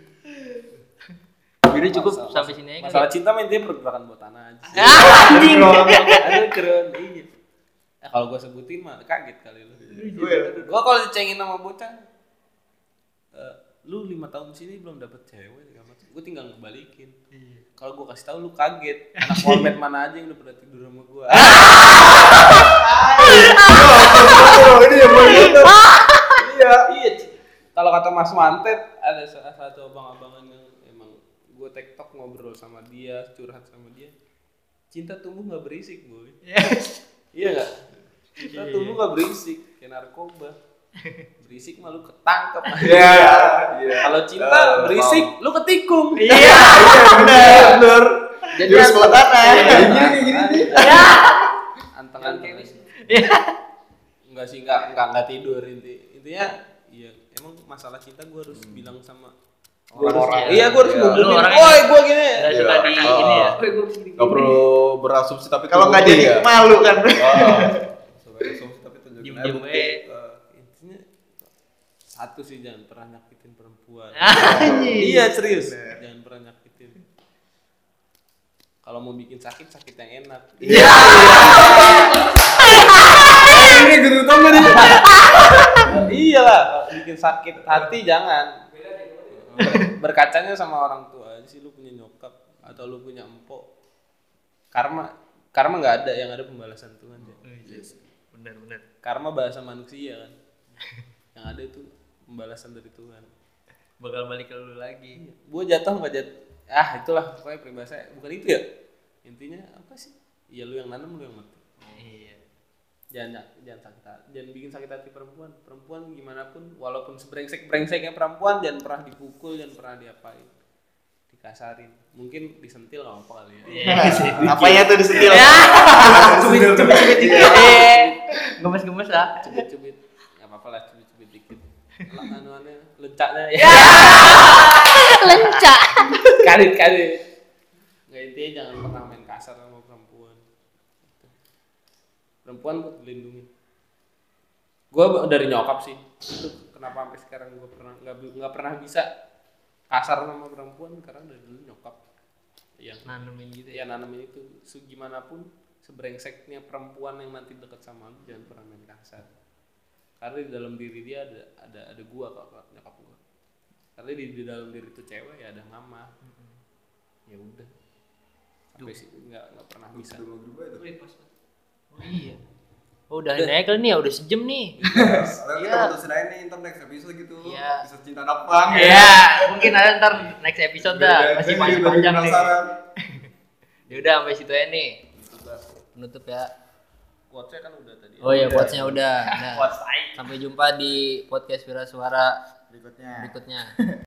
Udah cukup Masalah- sampai sini aja. masalah ya? cinta mah intinya pergerakan buat tanah aja. Ah, anjing. Aduh keren iya. Eh, kalau gue sebutin mah kaget kali lu. Gue Gue kalau dicengin sama bocah, eh, lu lima tahun sini belum dapet cewek, gue tinggal ngebalikin. Kalau gue kasih tahu lu kaget, anak warnet mana aja yang udah pernah tidur sama gue. Oh, ini yang gue lihat. iya, iya. Ci. Kalau kata Mas Mantet, ada salah satu abang-abangan yang emang gue tektok ngobrol sama dia, curhat sama dia. Cinta tumbuh nggak berisik, boy. Iya nggak? Cinta tumbuh nggak berisik, kayak narkoba. Berisik malu ketangkep. Iya. Iya. Kalau cinta Eh, berisik, lu ketikung. Iya. bener. bener. Jadi anteng- bola tanah. Iya, Kayak gini nih, gini nih. Anteng-anteng. Iya. Enggak sih, enggak enggak enggak tidur inti. Intinya iya emang masalah cinta gue harus bilang sama Orang-orang. Iya, gue harus Iya. Lu orangnya- Woi, gue gini. Nggak suka di Oh. ini ya. Begini. Gak perlu berasumsi tapi Kalau nggak jadi ya. malu kan. Oh. Berasumsi tapi tunjukin aja bukti. Satu sih jangan pernah nyakitin perempuan. Anjing. iya serius, jangan pernah nyakitin. Kalau mau bikin sakit, sakit yang enak. Iya. Ini gitu tau gak nih? iya lah, kalau bikin sakit hati jangan. Berkacanya sama orang tua aja sih lu punya nyokap atau lu punya empok. Karma karma nggak ada yang ada pembalasan Tuhan ya. Bener bener. Karma bahasa manusia kan. yang ada itu pembalasan dari Tuhan. Bakal balik ke lu lagi. Gue jatuh nggak jatuh. Ah itulah pokoknya peribahasa bukan itu ya. Intinya apa sih? Iya lu yang nanam lu yang mati. Iya. jangan jangan sakit hati, jangan bikin sakit hati perempuan perempuan gimana pun walaupun sebrengsek brengseknya perempuan jangan pernah dipukul jangan pernah diapain dikasarin mungkin disentil nggak apa kali ya Apanya tuh disentil? Cubit cubit cubit dikit. Gemes gemes lah. cubit cubit nggak apa apa lah cubit cubit dikit lah anuannya lencaknya ya. Lencak. kali kali nggak intinya jangan pernah main kasar sama perempuan. Perempuan buat dilindungi. Gue dari nyokap sih. Itu kenapa sampai sekarang gue pernah nggak nggak pernah bisa kasar sama perempuan? Karena dari dulu nyokap. Yang Nanemin gitu ya? Ya. nanamin itu. Gimana pun sebrengseknya perempuan yang nanti deket sama lu jangan pernah main kasar karena di dalam diri dia ada ada ada gua kok nyokap gua karena di, di dalam diri itu cewek ya ada mama ya udah sampai sih nggak nggak pernah bisa Wih, pas. Oh iya. Oh, udah naik nih ya, udah sejam nih. Sekarang kita Iya. putusin aja nih ntar next episode gitu. Iya. Bisa cinta anak pang Iya, mungkin ada ntar next episode dah, masih masih panjang nih. Ya udah sampai situ aja nih. Penutup ya. Quotesnya kan udah tadi Oh iya, quotes-nya udah. Nah, sampai jumpa di podcast Vira Suara Berikutnya. berikutnya.